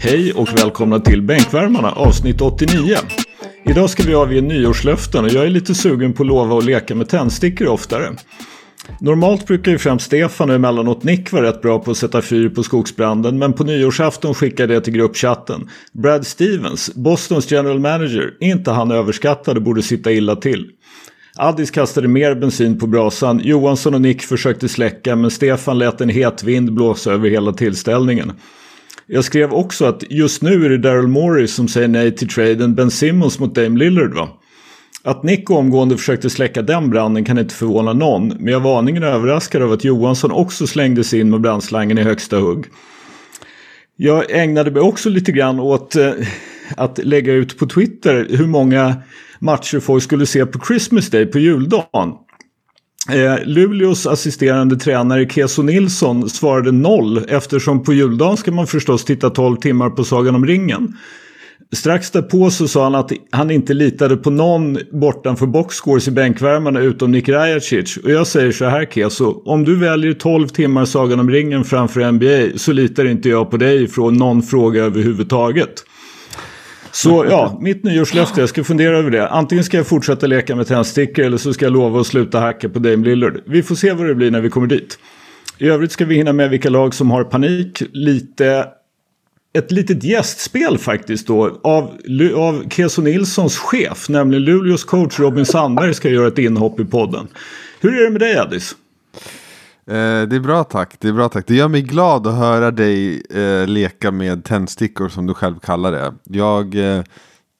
Hej och välkomna till Bänkvärmarna avsnitt 89. Idag ska vi avge nyårslöften och jag är lite sugen på att lova att leka med tändstickor oftare. Normalt brukar ju främst Stefan och emellanåt Nick vara rätt bra på att sätta fyr på skogsbranden men på nyårsafton skickade jag till gruppchatten. Brad Stevens, Bostons general manager, är inte han överskattad och borde sitta illa till. Addis kastade mer bensin på brasan, Johansson och Nick försökte släcka men Stefan lät en het vind blåsa över hela tillställningen. Jag skrev också att just nu är det Daryl Morey som säger nej till traden Ben Simmons mot Dame Lillard va? Att Nick omgående försökte släcka den branden kan inte förvåna någon, men jag var aningen överraskad av att Johansson också slängdes in med brandslangen i högsta hugg. Jag ägnade mig också lite grann åt eh, att lägga ut på Twitter hur många matcher folk skulle se på Christmas Day på juldagen. Eh, Luleås assisterande tränare Keso Nilsson svarade noll eftersom på juldagen ska man förstås titta 12 timmar på Sagan om ringen. Strax därpå så sa han att han inte litade på någon bortanför boxscores i bänkvärmarna utom Nick Rajacic. Och jag säger så här Keso, om du väljer 12 timmar Sagan om ringen framför NBA så litar inte jag på dig från någon fråga överhuvudtaget. Så ja, mitt nyårslöfte, jag ska fundera över det. Antingen ska jag fortsätta leka med tändstickor eller så ska jag lova att sluta hacka på Dame Lillard. Vi får se vad det blir när vi kommer dit. I övrigt ska vi hinna med vilka lag som har panik. Lite ett litet gästspel faktiskt då av, av Keso Nilssons chef, nämligen Luleås coach Robin Sandberg ska göra ett inhopp i podden. Hur är det med dig Addis? Eh, det är bra tack, det är bra tack. Det gör mig glad att höra dig eh, leka med tändstickor som du själv kallar det. Jag eh,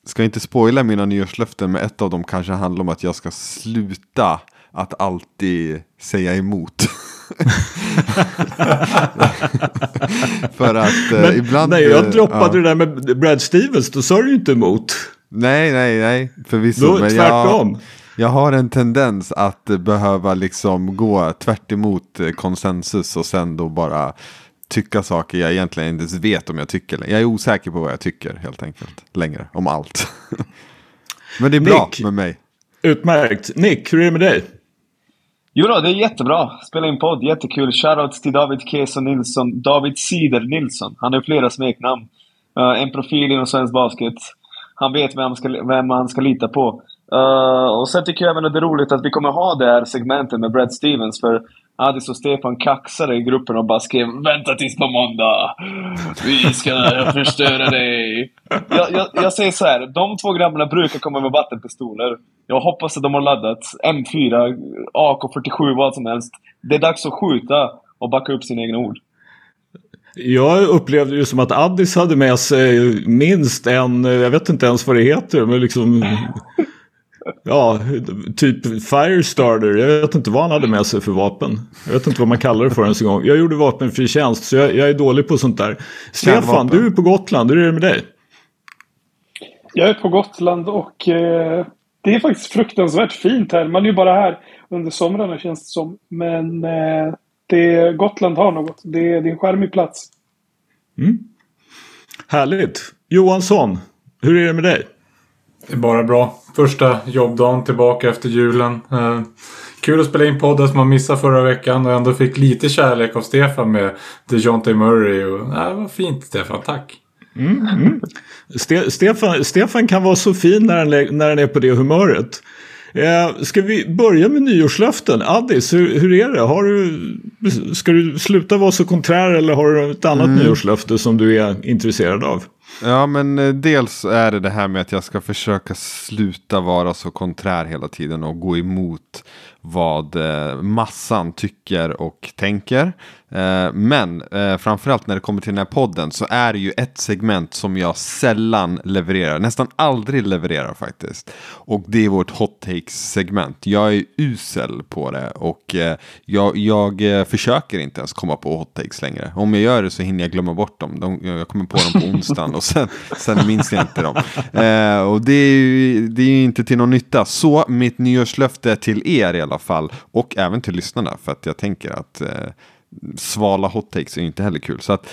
ska inte spoila mina nyårslöften men ett av dem kanske handlar om att jag ska sluta att alltid säga emot. För att eh, Men, ibland... Nej, jag eh, droppade ja. det där med Brad Stevens, då sa du ju inte emot. Nej, nej, nej, förvisso. Då, men tvärtom. Jag, jag har en tendens att eh, behöva liksom gå tvärt emot eh, konsensus och sen då bara tycka saker jag egentligen inte ens vet om jag tycker. Jag är osäker på vad jag tycker helt enkelt längre om allt. men det är bra Nick. med mig. Utmärkt. Nick, hur är det med dig? Jo då, det är jättebra. Spela in podd, jättekul. Shoutouts till David Keso Nilsson. David Sider Nilsson. Han har flera smeknamn. Uh, en profil inom svensk basket. Han vet vem, ska, vem han ska lita på. Uh, och sen tycker jag även att det är roligt att vi kommer ha det här segmentet med Brad Stevens. För Adis och Stefan kaxade i gruppen och bara skrev “Vänta tills på måndag! Vi ska förstöra dig!” jag, jag, jag säger så här, de två grabbarna brukar komma med vattenpistoler. Jag hoppas att de har laddat M4, AK47, vad som helst. Det är dags att skjuta och backa upp sina egna ord. Jag upplevde det som att Addis hade med sig minst en, jag vet inte ens vad det heter, men liksom... Ja, typ Firestarter. Jag vet inte vad han hade med sig för vapen. Jag vet inte vad man kallar det för ens en gång. Jag gjorde vapenfri tjänst så jag, jag är dålig på sånt där. Stefan, du är på Gotland. Hur är det med dig? Jag är på Gotland och eh, det är faktiskt fruktansvärt fint här. Man är ju bara här under somrarna känns det som. Men eh, det, Gotland har något. Det, det är en charmig plats. Härligt. Johansson, hur är det med dig? Det är bara bra. Första jobbdagen tillbaka efter julen. Eh, kul att spela in podden som man missade förra veckan och ändå fick lite kärlek av Stefan med DeJounte Murray. Och, det var fint Stefan, tack. Ste Stefan, Stefan kan vara så fin när han, när han är på det humöret. Eh, ska vi börja med nyårslöften? Addis, hur, hur är det? Har du, ska du sluta vara så konträr eller har du ett annat nyårslöfte som du är intresserad av? Ja men eh, dels är det det här med att jag ska försöka sluta vara så konträr hela tiden och gå emot vad eh, massan tycker och tänker. Eh, men eh, framförallt när det kommer till den här podden så är det ju ett segment som jag sällan levererar, nästan aldrig levererar faktiskt. Och det är vårt hot takes segment. Jag är usel på det och jag, jag försöker inte ens komma på hot takes längre. Om jag gör det så hinner jag glömma bort dem. De, jag kommer på dem på onsdagen och sen, sen minns jag inte dem. Och det är ju det är ju inte till någon nytta. Så mitt nyårslöfte till er i alla fall och även till lyssnarna för att jag tänker att eh, svala hot takes är inte heller kul. Så att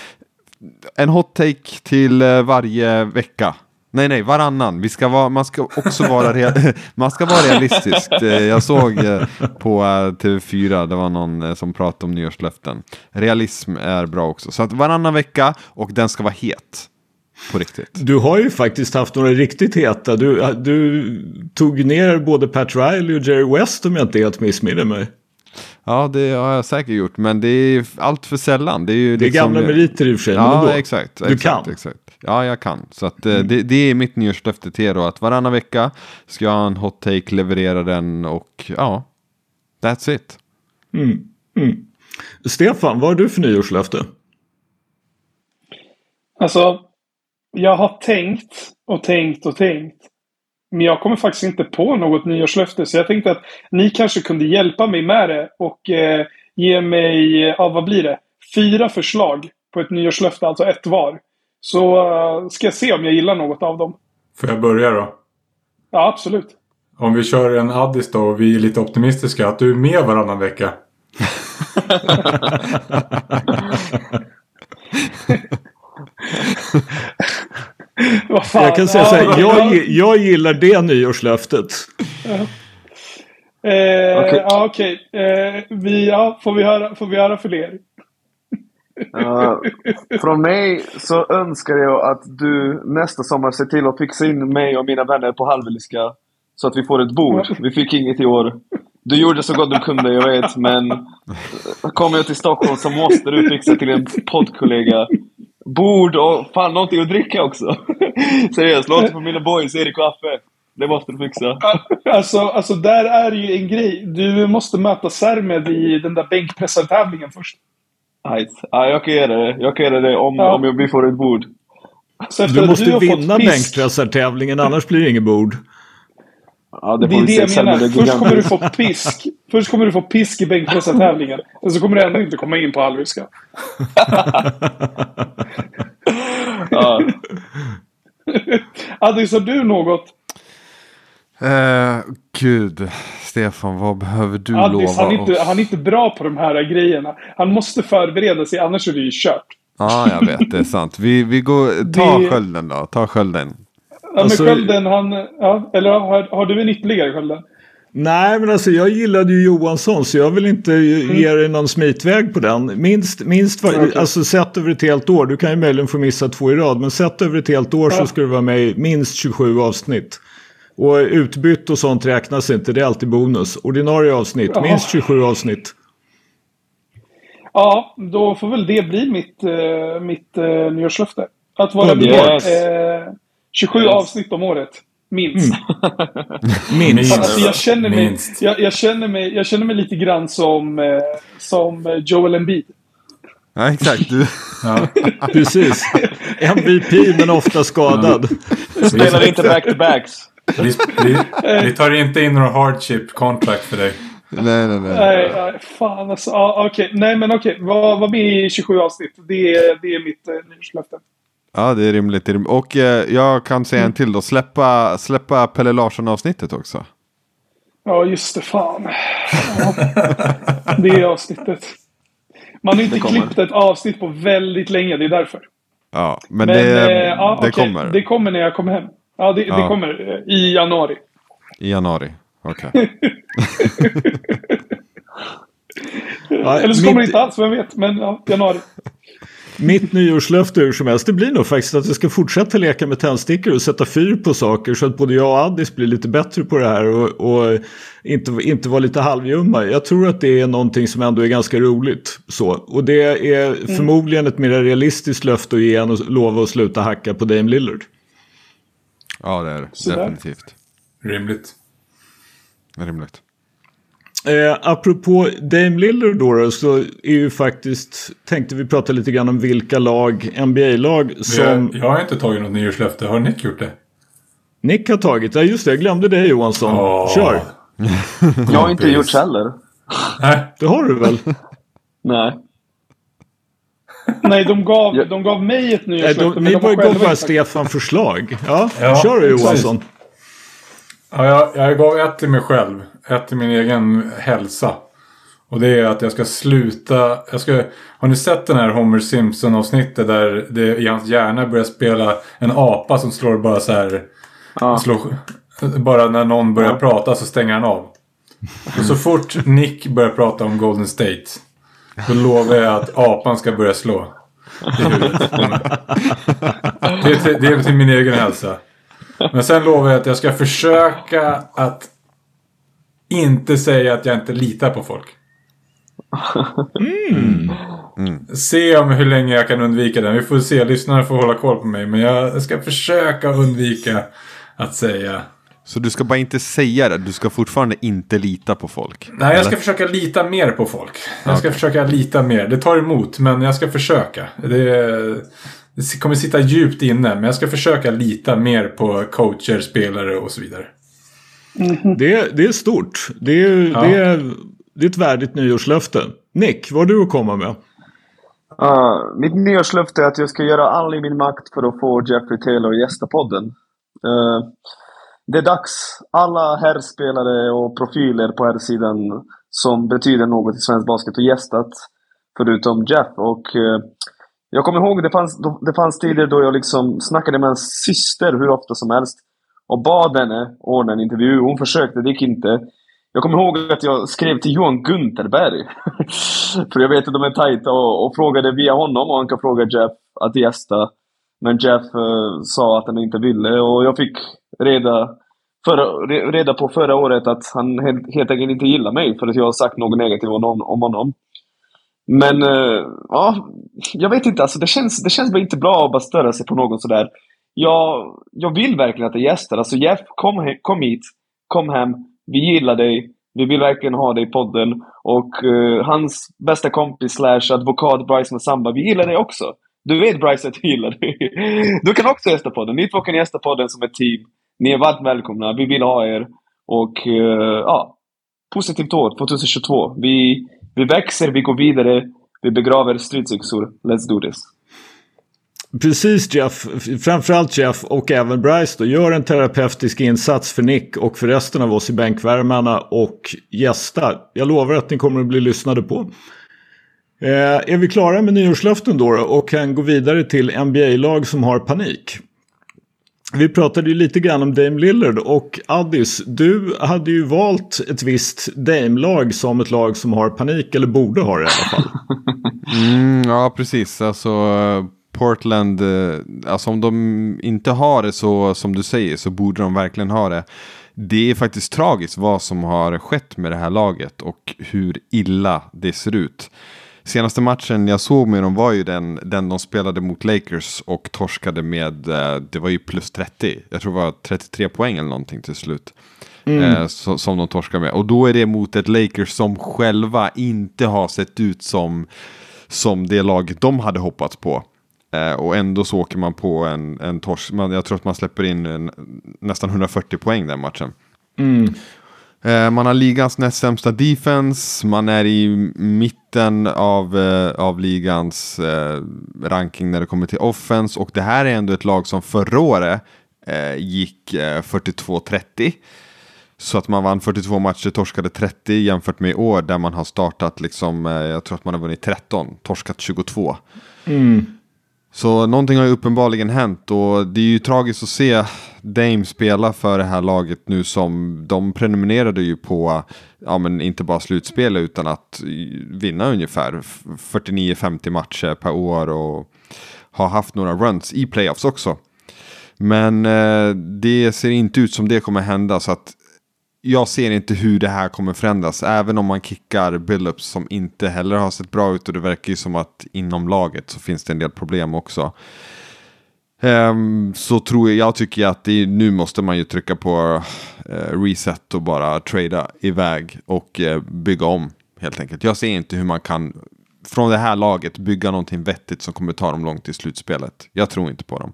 en hot take till eh, varje vecka. Nej, nej, varannan. Vi ska vara, man ska också vara, rea- man ska vara realistisk. Eh, jag såg eh, på eh, TV4, det var någon som pratade om nyårslöften. Realism är bra också. Så att varannan vecka och den ska vara het. På riktigt. Du har ju faktiskt haft några riktigt heta. Du, du tog ner både Pat Riley och Jerry West om jag inte helt missminner mig. Ja, det har jag säkert gjort, men det är allt för sällan. Det är, ju Det är liksom, gamla meriter i och för sig. men Ja, ändå. exakt. Du exakt, kan. Exakt. Ja, jag kan. Så att, eh, det, det är mitt nyårslöfte till er då. Att varannan vecka ska jag ha en hot take, leverera den och ja, that's it. Mm. Mm. Stefan, vad har du för nyårslöfte? Alltså, jag har tänkt och tänkt och tänkt. Men jag kommer faktiskt inte på något nyårslöfte. Så jag tänkte att ni kanske kunde hjälpa mig med det och eh, ge mig, ja vad blir det? Fyra förslag på ett nyårslöfte, alltså ett var. Så eh, ska jag se om jag gillar något av dem. Får jag börja då? Ja, absolut. Om vi kör en Addis då och vi är lite optimistiska. Att du är med varannan vecka. Vad fan? Jag kan säga så här, ja, jag, jag gillar det nyårslöftet. Eh, Okej. Ja, okej. Eh, vi, ja, får, vi höra, får vi höra för er? Uh, från mig så önskar jag att du nästa sommar ser till att fixa in mig och mina vänner på Halveliska. Så att vi får ett bord. Vi fick inget i år. Du gjorde så gott du kunde, jag vet, men kommer jag till Stockholm så måste du fixa till en poddkollega bord och fan någonting att dricka också. Seriöst, låt på mina boys, Erik och Affe. Det måste du fixa. Alltså, alltså, där är ju en grej. Du måste möta Sermed i den där bänkpressartävlingen först. Right. Ja, jag kan göra det. Jag kan göra det om, Ja. om vi får ett bord. Så efter Du måste fått vinna bänkpressartävlingen, annars blir det inget bord. Ja, det Det är det jag sen menar. Först kommer du få pisk. Först kommer du få pisk i bänkpressartävlingen. Och så kommer du ändå inte komma in på Hallwylska. Ja. Addis, har du något? Eh, gud, Stefan, vad behöver du Addis, lova han är, inte, oss? han är inte bra på de här grejerna. Han måste förbereda sig, annars är det ju kört. Ja, jag vet, det är sant. Vi, vi går, ta Det- skölden då, ta skölden. Ja, Alltså- men skölden, han... Ja, eller har, har du en ytterligare skölden? Nej, men alltså jag gillade ju Johansson så jag vill inte ge dig någon smitväg på den. Minst, minst Okej. alltså sett över ett helt år, du kan ju möjligen få missa två i rad, men sett över ett helt år så Ja. ska du vara med i minst 27 avsnitt. Och utbytt och sånt räknas inte, det är alltid bonus. Ordinarie avsnitt, Jaha. minst 27 avsnitt. Ja, då får väl det bli mitt, eh, mitt uh, nyårslöfte. Att vara med Underbart. eh, 27 Yes. avsnitt om året. Minst. Minst. Alltså, jag, känner mig, Minst. jag, jag, känner mig, jag känner mig lite grann som, eh, som eh, Joel Embiid. Ja, exakt. Du, Ja. Precis. MVP men ofta skadad. Spelar inte back-to-backs. Vi, vi, vi tar inte in några hardship contract för dig. nej, nej, nej. Nej, nej, fan alltså. Ja, okej. Nej, men okej. Var, var med i 27 avsnitt. Det, är- det är mitt eh, nyårslöfte. Ja, det är rimligt. det är rimligt. Och eh, jag kan säga en till då. Släppa, släppa Pelle Larsson avsnittet också. Ja, just det. Fan. Ja, det är avsnittet. Man har inte Det klippt ett avsnitt på väldigt länge. Det är därför. Ja, men, Men det, eh, ja, det okej. kommer Det kommer när jag kommer hem. Ja, det, det Ja. kommer eh, i januari. i januari. Okej. Ja, Eller så kommer det inte alls, vem vet. Men ja, januari. Mitt nyårslöfte hur som helst, det blir nog faktiskt att jag ska fortsätta leka med tändstickor och sätta fyr på saker så att både jag och Addis blir lite bättre på det här och, och inte, inte vara lite halvjumma. Jag tror att det är någonting som ändå är ganska roligt. Så. Och det är förmodligen ett mer realistiskt löfte att ge än att lova att sluta hacka på Dame Lillard. Ja, det är det. Definitivt. Rimligt. Rimligt. Eh, apropå Dame Lillard då, då så är ju faktiskt, tänkte vi prata lite grann om vilka lag, NBA-lag som Jag, jag har inte tagit något nyårslöfte. Har Nick gjort det? Nick har tagit. Ja just det, jag glömde det Johansson. Åh. Kör! Jag har inte gjort heller. Nej. Det har du väl? Nej. Nej, de gav, de gav mig ett Nej, nyårslöfte. då, men ni de bara gav bara Stefan förslag. Ja, Ja, kör du precis. Ja, jag, jag gav ett till mig själv. Ett till min egen hälsa. Och det är att jag ska sluta. Jag ska, har ni sett den här Homer Simpson avsnittet där det i hans hjärna börjar spela en apa som slår bara så här. Ja. Slår, bara när någon börjar Ja. prata så stänger han av. Och så fort Nick börjar prata om Golden State. Då lovar jag att apan ska börja slå. i huvudet. det, är till, det är till min egen hälsa. Men sen lovar jag att jag ska försöka att inte säga att jag inte litar på folk. Mm. Se om hur länge jag kan undvika den. Vi får se. Lyssnarna får hålla koll på mig. Men jag ska försöka undvika att säga. Så du ska bara inte säga det. Du ska fortfarande inte lita på folk. Nej, jag ska Eller? försöka lita mer på folk. Jag ska Okej. försöka lita mer. Det tar emot, men jag ska försöka. Det, det kommer sitta djupt inne, men jag ska försöka lita mer på coacher, spelare och så vidare. Det, det är stort. Det är, Ja. det, är, det är ett värdigt nyårslöfte. Nick, vad har du att komma med? Uh, mitt nyårslöfte är att jag ska göra all i min makt för att få Jeffrey Taylor att gästa podden. Uh, det är dags. Alla herrspelare och profiler på herrsidan som betyder något i svensk basket har gästat. Förutom Jeff. Och uh, jag kommer ihåg det fanns, det fanns tider då jag liksom snackade med hans syster hur ofta som helst. Och bad henne ordna en intervju. Hon försökte, det gick inte. Jag kommer ihåg att jag skrev till Johan Gunterberg. För jag vet att de är tajta och, och frågade via honom och han kan fråga Jeff att gästa. Men Jeff eh, sa att han inte ville och jag fick reda, förra, reda på förra året att han helt, helt enkelt inte gillar mig för att jag har sagt något negativt om, honom- om honom. Men eh, ja, jag vet inte. Alltså, det, känns, det känns bara inte bra att bara störa sig på någon sådär. Jag, jag vill verkligen att det gästar. Alltså Jeff, kom, he- kom hit. Kom hem. Vi gillar dig. Vi vill verkligen ha dig i podden. Och uh, hans bästa kompis slash advokat Bryce Massamba, vi gillar dig också. Du vet Bryce att du gillar dig. Du kan också gästa podden. Ni två kan gästa podden som ett team. Ni är varmt välkomna. Vi vill ha er. Och uh, ja, positivt år 2022. Vi, vi växer, vi går vidare. Vi begraver stridsyxor. Let's do this. Precis Jeff, framförallt Jeff och även Bryce då, gör en terapeutisk insats för Nick och för resten av oss i bänkvärmarna och gästa. Jag lovar att ni kommer att bli lyssnade på. Eh, är vi klara med nyårslöften då, då och kan gå vidare till NBA-lag som har panik? Vi pratade ju lite grann om Dame Lillard och Addis, du hade ju valt ett visst Dame-lag som ett lag som har panik, eller borde ha det i alla fall. Mm, ja, precis. Alltså Portland, eh, alltså om de inte har det så som du säger så borde de verkligen ha det. Det är faktiskt tragiskt vad som har skett med det här laget och hur illa det ser ut. Senaste matchen jag såg med dem var ju den, den de spelade mot Lakers och torskade med, eh, det var ju plus 30. Jag tror det var 33 poäng eller någonting till slut. Eh, så, som de torskade med. Och då är det mot ett Lakers som själva inte har sett ut som, som det laget de hade hoppats på. Eh, och ändå så åker man på en, en torsk. Man, jag tror att man släpper in en, nästan 140 poäng den matchen. Eh, Eh, man har ligans näst sämsta defense. Man är i mitten av, eh, av ligans eh, ranking när det kommer till offense. Och det här är ändå ett lag som förra året eh, gick eh, 42-30. Så att man vann 42 matcher, torskade 30 jämfört med i år där man har startat liksom, eh, jag tror att man har vunnit 13, torskat 22. Så någonting har ju uppenbarligen hänt och det är ju tragiskt att se Dame spela för det här laget nu som de prenumererade ju på, ja men inte bara slutspel utan att vinna ungefär 49-50 matcher per år och har haft några runs i playoffs också. Men eh, det ser inte ut som det kommer hända så att jag ser inte hur det här kommer förändras. Även om man kickar Billups som inte heller har sett bra ut och det verkar ju som att inom laget så finns det en del problem också. Um, så tror jag, jag tycker att det, nu måste man ju trycka på uh, reset och bara trada iväg och uh, bygga om helt enkelt. Jag ser inte hur man kan från det här laget bygga någonting vettigt som kommer ta dem långt i slutspelet. Jag tror inte på dem.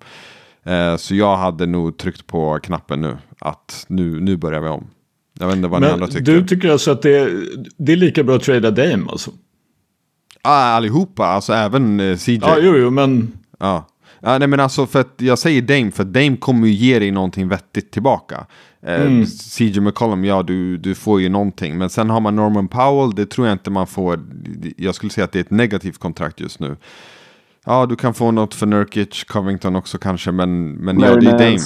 Uh, så jag hade nog tryckt på knappen nu. Att nu, nu börjar vi om. Jag vet inte vad ni Men andra tycker. du tycker alltså att det är, det är lika bra att trada Dame alltså? ah, allihopa, alltså även eh, CJ. Ja, jo, jo, men... Ja. ja, nej men alltså för att jag säger Dame, för att Dame kommer ju ge dig någonting vettigt tillbaka. Eh, CJ McCollum, ja du, du får ju någonting. Men sen har man Norman Powell, det tror jag inte man får. Jag skulle säga att det är ett negativt kontrakt just nu. Ja, du kan få något för Nurkic, Covington också kanske, men, men ja, det är Dame.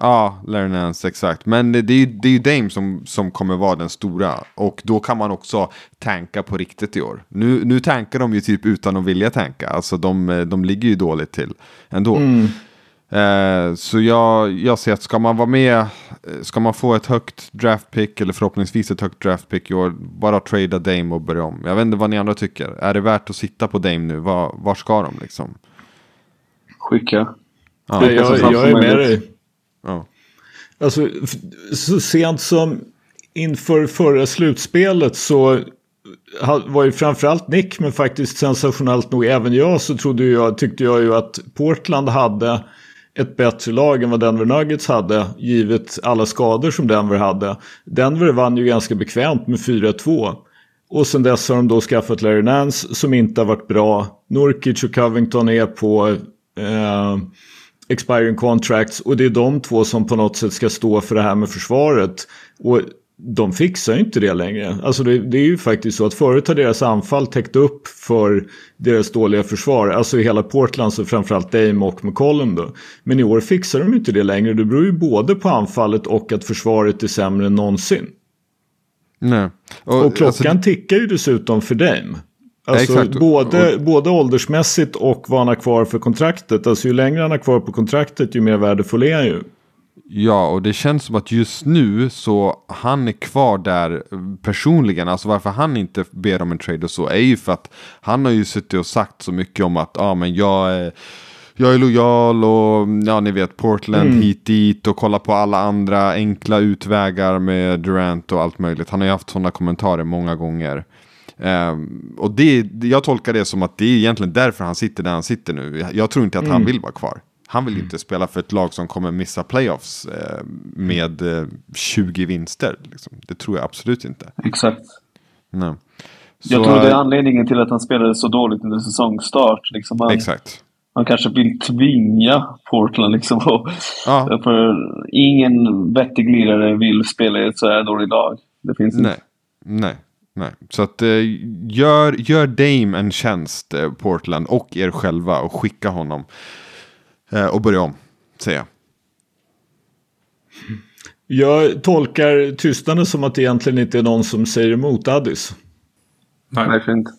Ja, Larry Nance, exakt. Men det, det, är ju, det är ju Dame som, som kommer vara den stora. Och då kan man också tanka på riktigt i år. Nu, nu tankar de ju typ utan att vilja tanka. Alltså de, de ligger ju dåligt till ändå. Mm. Eh, så jag, jag ser att ska man vara med, eh, ska man få ett högt draftpick eller förhoppningsvis ett högt draftpick i år, bara trada Dame och börja om. Jag vet inte vad ni andra tycker. Är det värt att sitta på Dame nu? Var, var ska de liksom? Skicka. Ja, Nej, jag, jag är med dig ja. Alltså, så sent som inför förra slutspelet så var ju framförallt Nick, men faktiskt sensationellt nog även jag, så trodde jag, tyckte jag ju att Portland hade ett bättre lag än vad Denver Nuggets hade, givet alla skador som Denver hade. Denver vann ju ganska bekvämt med 4-2. Och sen dess har de då skaffat Larry Nance som inte har varit bra. Nurkic och Covington är på eh, expiring contracts och det är de två som på något sätt ska stå för det här med försvaret. Och de fixar ju inte det längre. Alltså det, det är ju faktiskt så att förut har deras anfall täckt upp för deras dåliga försvar. Alltså i hela Portland så framförallt Dame och McCollum då. Men i år fixar de inte det längre. Det beror ju både på anfallet och att försvaret är sämre än någonsin. Nej. Och klockan alltså, tickar ju dessutom för Dame. Alltså exakt. både, Och- både åldersmässigt och vad han har kvar för kontraktet. Alltså ju längre han har kvar på kontraktet ju mer värdefull är han ju. Ja, och det känns som att just nu så han är kvar där personligen. Alltså varför han inte ber om en trade och så är ju för att han har ju suttit och sagt så mycket om att ja, men jag är, jag är lojal och ja, ni vet Portland hit dit och kolla på alla andra enkla utvägar med Durant och allt möjligt. Han har ju haft sådana kommentarer många gånger. Ehm, och det, jag tolkar det som att det är egentligen därför han sitter där han sitter nu. Jag tror inte att han vill vara kvar. Han vill inte spela för ett lag som kommer missa playoffs eh, med eh, 20 vinster. Liksom. Det tror jag absolut inte. Exakt. Nej. Jag Så, tror det är anledningen till att han spelade så dåligt under säsongstart. Liksom han, Exakt. han kanske vill tvinga Portland liksom. Och, Ja. För ingen vettig lirare vill spela i ett så här dåligt lag. Det finns inte. Nej. Nej. Så att eh, gör, gör Dame en tjänst, eh, Portland, och er själva och skicka honom. Eh, och börja om, säger jag. Jag tolkar tystnaden som att det egentligen inte är någon som säger emot Addis. Nej, Verkligen inte.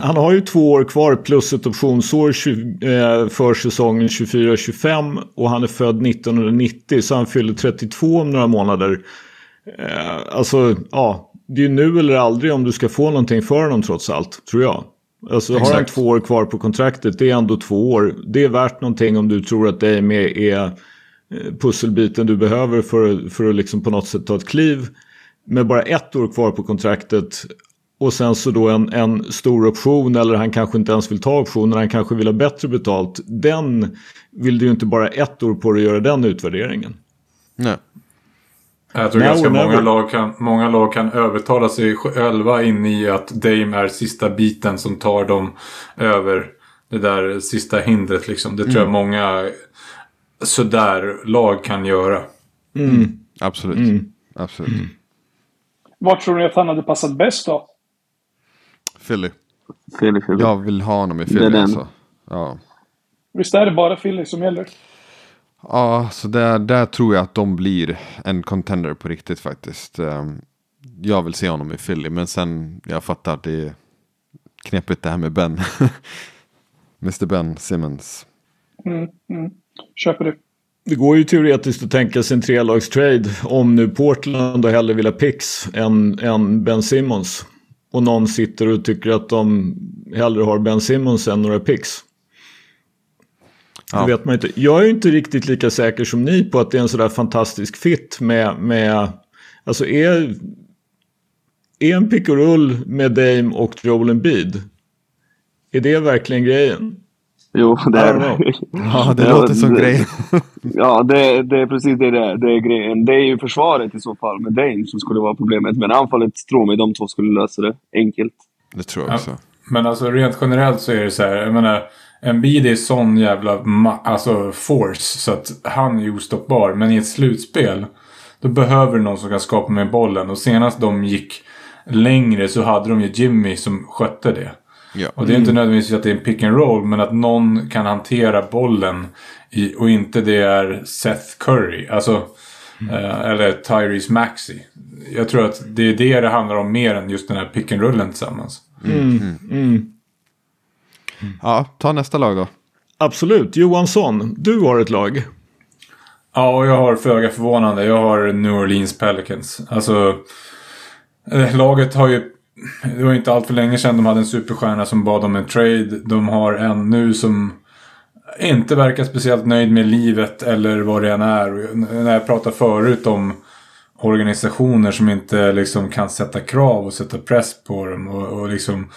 Han har ju två år kvar plus ett optionsår 20, för säsongen 24-25 och han är född 1990 så han fyller 32 om några månader. Eh, alltså, ja, det är ju nu eller aldrig om du ska få någonting för honom trots allt, tror jag. Alltså har han Exakt. två år kvar på kontraktet, det är ändå två år. Det är värt någonting om du tror att Dame är, är eh, pusselbiten du behöver för, för att liksom på något sätt ta ett kliv. Med bara ett år kvar på kontraktet och sen så då en, en stor option eller han kanske inte ens vill ta optionen, han kanske vill ha bättre betalt. Den vill du ju inte bara ett år på dig att göra den utvärderingen. Nej. Jag tror ganska många lag, kan, många lag kan övertala sig själva in i att Dame är sista biten som tar dem över det där sista hindret. Liksom. Det tror Mm. jag många sådär lag kan göra. Absolut. Mm. Absolut. Vart tror ni att han hade passat bäst då? Philly. Fel, fel. Jag vill ha honom i Det är Philly den. alltså. Ja. Visst är det bara Philly som gäller? Ja, så där, där tror jag att de blir en contender på riktigt faktiskt. Ehm, Jag vill se honom i Philly, men sen jag fattar att det är knepigt det här med Ben. Mr Ben Simmons. Mm, mm. Köper det. Det går ju teoretiskt att tänka sig en trelagstrade om nu Portland och hellre vill ha picks än, än Ben Simmons. Och någon sitter och tycker att de hellre har Ben Simmons än några picks. Ja. Det vet man inte. Jag är inte riktigt lika säker som ni på att det är en sådär fantastisk fit med, med alltså är, är en pick och rull med Dame och Joel Embiid. Är det verkligen grejen? Jo, det är det. Ja, det Ja, låter som det- grej. Ja, det, det är precis det det är. Det är grejen. Det är ju försvaret i så fall med Dane som skulle vara problemet. Men anfallet, tror mig, de två skulle lösa det enkelt. Det tror jag också. Men alltså rent generellt så är det så här. Jag menar, Embiid är sån jävla alltså force så att han är ostoppbar. Men i ett slutspel då behöver du någon som kan skapa med bollen. Och senast de gick längre så hade de ju Jimmy som skötte det. Ja. Och det är inte nödvändigtvis att det är en pick and roll, men att någon kan hantera bollen i, och inte det är Seth Curry. Alltså, eh, eller Tyrese Maxey. Jag tror att det är det det handlar om mer än just den här pick and rollen tillsammans. Ja, ta nästa lag då. Absolut. Johansson, du har ett lag. Ja, och jag har föga förvånande. Jag har New Orleans Pelicans. Alltså, eh, laget har ju... Det var inte allt för länge sedan de hade en superstjärna som bad om en trade. De har en nu som inte verkar speciellt nöjd med livet eller vad det än är. När jag pratade förut om organisationer som inte liksom kan sätta krav och sätta press på dem och, och liksom...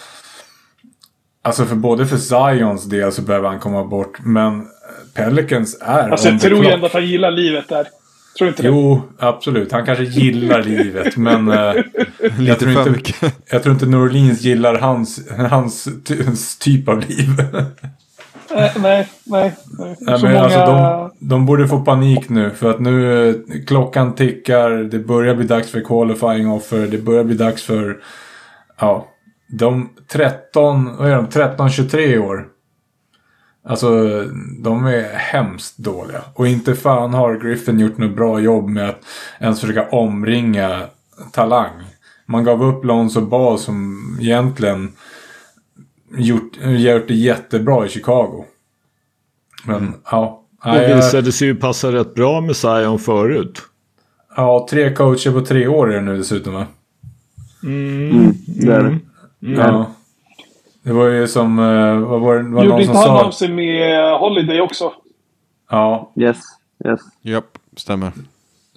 Alltså för både för Zions del så behöver han komma bort. Men Pelicans är Alltså jag tror ju ändå att han gillar livet där. Tror inte det? Jo, absolut. Han kanske gillar livet, men eh, jag, tror för inte, mycket. jag tror inte New Orleans gillar hans, hans ty, typ av liv. Eh, nej, nej. nej. Nej, men många... alltså, de, de borde få panik nu, för att nu eh, klockan tickar, det börjar bli dags för qualifying offer, det börjar bli dags för, ja, de 13, vad är de, 13-23 år. Alltså, de är hemskt dåliga. Och inte fan har Griffin gjort något bra jobb med att ens försöka omringa talang. Man gav upp Lonzo Ball som egentligen gjort, gjort det jättebra i Chicago. Men ja. Det visade sig ju passa rätt bra med Zion förut. ja, tre coacher på tre år är det nu dessutom va? Mm, det är det. Ja. Det var ju som, eh, vad var det, var Gjorde någon inte som han sa? av sig med Holiday också? Ja, Yes, yes. Japp, stämmer.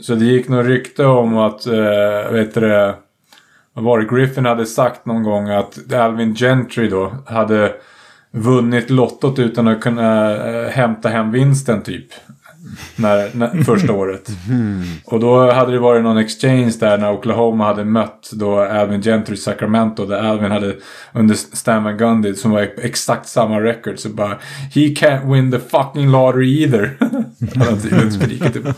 Så det gick något rykte om att, eh, vet du vad var det, Griffin hade sagt någon gång att Alvin Gentry då hade vunnit lottot utan att kunna eh, hämta hem vinsten typ. När, när, första året. Och då hade det varit någon exchange där när Oklahoma hade mött då Alvin Gentry Sacramento. Där Alvin hade under Stan Van Gundy som var exakt samma record. Så bara He can't win the fucking lottery either. hade han tydligen skrikit typ.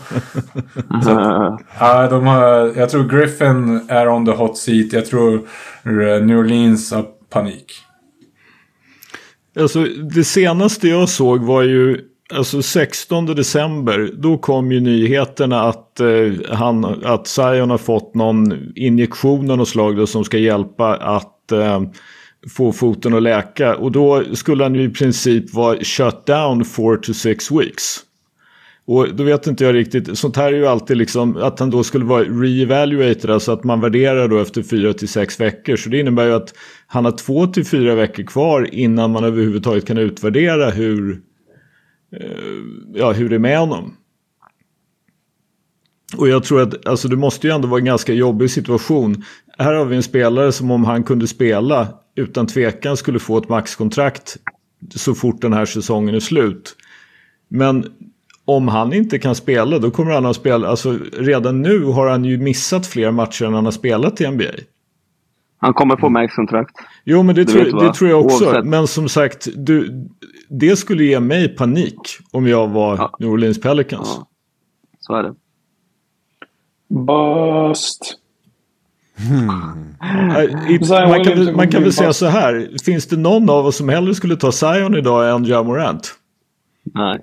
Ja, de har, jag tror Griffin är on the hot seat. Jag tror eh, New Orleans har panik. Alltså, det senaste jag såg var ju alltså 16 december. Då kom ju nyheterna att, eh, han, att Zion har fått någon injektion av något slag då, som ska hjälpa att eh, få foten att läka. Och då skulle han ju i princip vara shut down 4 to 6 weeks. Och då vet inte jag riktigt, sånt här är ju alltid liksom att han då skulle vara re-evaluated, alltså att man värderar då efter fyra till sex veckor. Så det innebär ju att han har två till fyra veckor kvar innan man överhuvudtaget kan utvärdera hur, Eh, ja, hur det är med honom. Och jag tror att alltså det måste ju ändå vara en ganska jobbig situation. Här har vi en spelare som om han kunde spela utan tvekan skulle få ett maxkontrakt så fort den här säsongen är slut. Men om han inte kan spela då kommer han att spela, alltså redan nu har han ju missat fler matcher än han har spelat i NBA. Han kommer få max-kontrakt. Jo men det, tror, vet det tror jag också. Oavsett. Men som sagt, du, det skulle ge mig panik om jag var Ja. New Orleans Pelicans. Ja. Så är det. Bust. Äh, i- Zion Man kan, man kan väl säga så här. Finns det någon av oss som hellre skulle ta Zion idag än Ja Morant? Nej.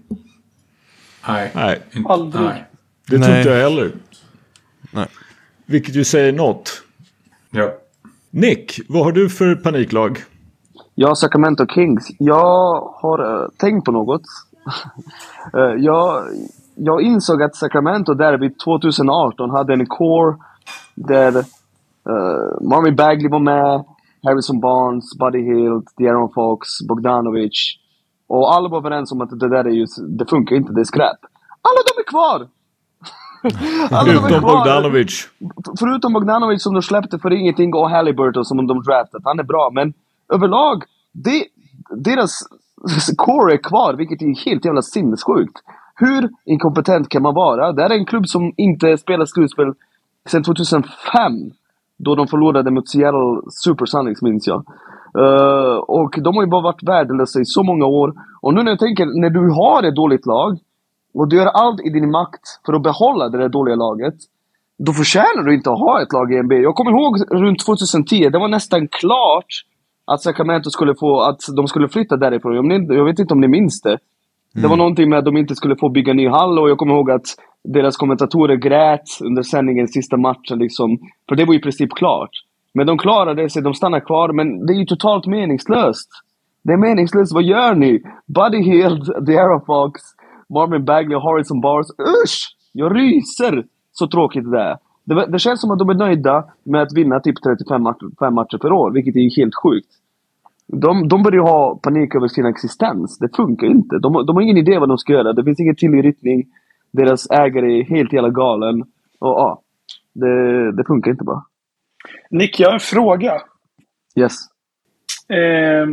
Nej. Nej, Aldrig. Nej. det tror Nej. inte jag heller. Nej. Vilket ju säger något. Ja. Nick, vad har du för paniklag? Ja, Sacramento Kings. Jag har uh, tänkt på något. uh, jag, jag insåg att Sacramento Derby 2018 hade en core där uh, Marvin Bagley var med, Harrison Barnes, Buddy Hield, De'Aaron Fox, Bogdanovic. Och alla var överens om att det där är ju, det funkar inte, det är skräp. Alla de är kvar! Är Utom. Bogdanovic. Förutom Bogdanovic som de släppte för ingenting och Halliburton som de draftat. Han är bra, men överlag, det, deras core är kvar, vilket är helt jävla sinnessjukt. Hur inkompetent kan man vara? Det här är en klubb som inte spelar slutspel sedan 2005. Då de förlorade mot Seattle Supersonics, minns jag. Eh, och de har ju bara varit värdelösa i så många år. Och nu när jag tänker, när du har ett dåligt lag och du gör allt i din makt för att behålla det där dåliga laget. Då förtjänar du inte att ha ett lag i NBA. Jag kommer ihåg runt 2010, det var nästan klart att Sacramento skulle få, att de skulle flytta därifrån. Jag, vet inte om ni minns det. Det var Mm. någonting med att de inte skulle få bygga ny hall och jag kommer ihåg att deras kommentatorer grät under sändningen sista matchen. Liksom, för det var i princip klart. Men de klarade sig, de stannade kvar, men det är ju totalt meningslöst. Det är meningslöst, vad gör ni? Buddy Hield, De'Ara Fox, Marvin Bagley och Harrison Barnes. Usch! Jag ryser! Så tråkigt det är. Det, det känns som att de är nöjda med att vinna typ 35 matcher, matcher per år, vilket är helt sjukt. De, de börjar ju ha panik över sin existens. Det funkar inte. De, de har ingen idé vad de ska göra. Det finns ingen tydlig riktning. Deras ägare är helt jävla galen. Och ja, det, det funkar inte bara. Nick, jag har en fråga. Yes. Eh,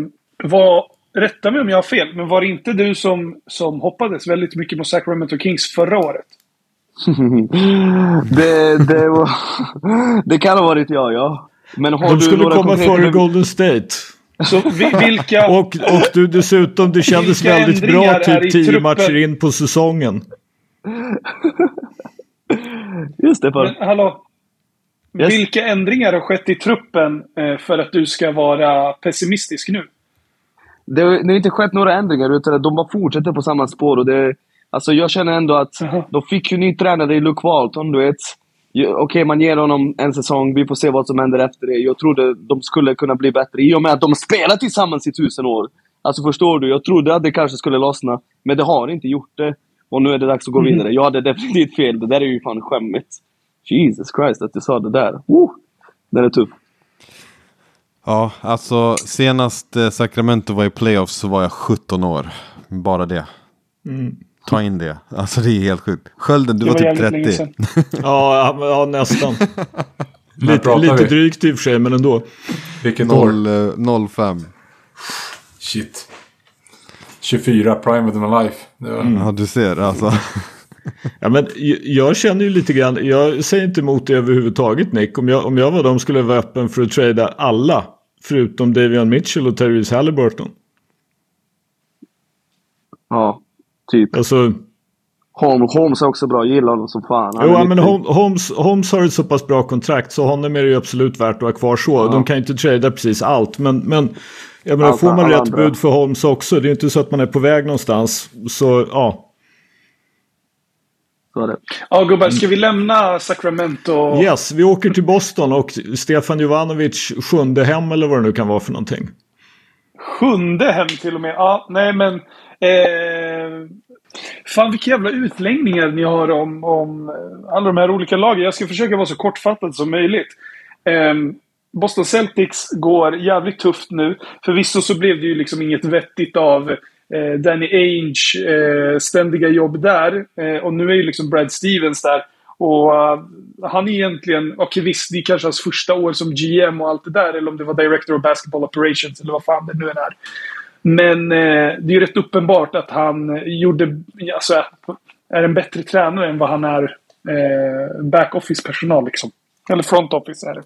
var, rätta mig om jag har fel, men var det inte du som, som hoppades väldigt mycket på Sacramento Kings förra året? det, det, var, det kan ha varit jag, ja. Men har De du skulle några komma konkreta- före Golden State. Så vi, vilka... Och, och du dessutom, det kändes Vilka väldigt bra typ tio truppen? matcher in på säsongen. Just det, för. Men, hallå? Yes. Vilka ändringar har skett i truppen eh, för att du ska vara pessimistisk nu? Det, det har inte skett några ändringar, utan de bara fortsätter på samma spår. Och det, alltså jag känner ändå att de fick ju ny tränare i Luke Walton, du vet. Okej, man ger honom en säsong. Vi får se vad som händer efter det. Jag trodde de skulle kunna bli bättre i och med att de spelar tillsammans i tusen år. Alltså förstår du? Jag trodde att det kanske skulle lossna, men det har inte gjort det. Och nu är det dags att gå Mhm. vidare. Jag hade definitivt fel. Det där är ju fan skämmigt. Jesus Christ att du sa det där. Woo! Den är tuff. Ja, alltså senast eh, Sacramento var i playoffs så var jag 17 år. Bara det. Ta in det. Alltså det är helt sjukt. Skölden, du Det var, var typ jävligt länge 30. sedan. Ja, ja, nästan. Lite lite drygt i och för sig, men ändå. Vilket år? Noll, eh, 05. Shit. 24, prime of my life. Det var... Ja, du ser alltså. Ja, men jag känner ju lite grann, jag säger inte emot det överhuvudtaget Nick. Om jag, om jag var dem skulle jag vara öppen för att trada alla. Förutom Davion Mitchell och Therese Halliburton. Ja, typ. Alltså, Holmes, Holmes är också bra. Jag gillar honom som fan. Han jo, ja, men. Holmes, Holmes, har ett så pass bra kontrakt så honom är det ju absolut värt att ha kvar så. De kan ju inte trada precis allt. Men, men jag menar, Allt- får man rätt andra. bud för Holmes också. Det är ju inte så att man är på väg någonstans. Så ja, Ja, gubbar. Ska vi lämna Sacramento? yes, vi åker till Boston och Stefan Jovanovic sjunde hem eller vad det nu kan vara för någonting. Sjunde hem till och med. Ja, nej men... Eh, fan vilka jävla utläggningar ni har om, om eh, alla de här olika lagen. Jag ska försöka vara så kortfattad som möjligt. Eh, Boston Celtics går jävligt tufft nu. Förvisso så blev det ju liksom inget vettigt av eh, Danny Ainge eh, ständiga jobb där. Eh, och nu är ju liksom Brad Stevens där. Och eh, han är egentligen, okej visst, det är kanske hans första år som GM och allt det där. Eller om det var Director of Basketball Operations eller vad fan det nu än är. Men eh, det är ju rätt uppenbart att han gjorde, alltså, är en bättre tränare än vad han är eh, back-office-personal. Liksom. Eller front office är det.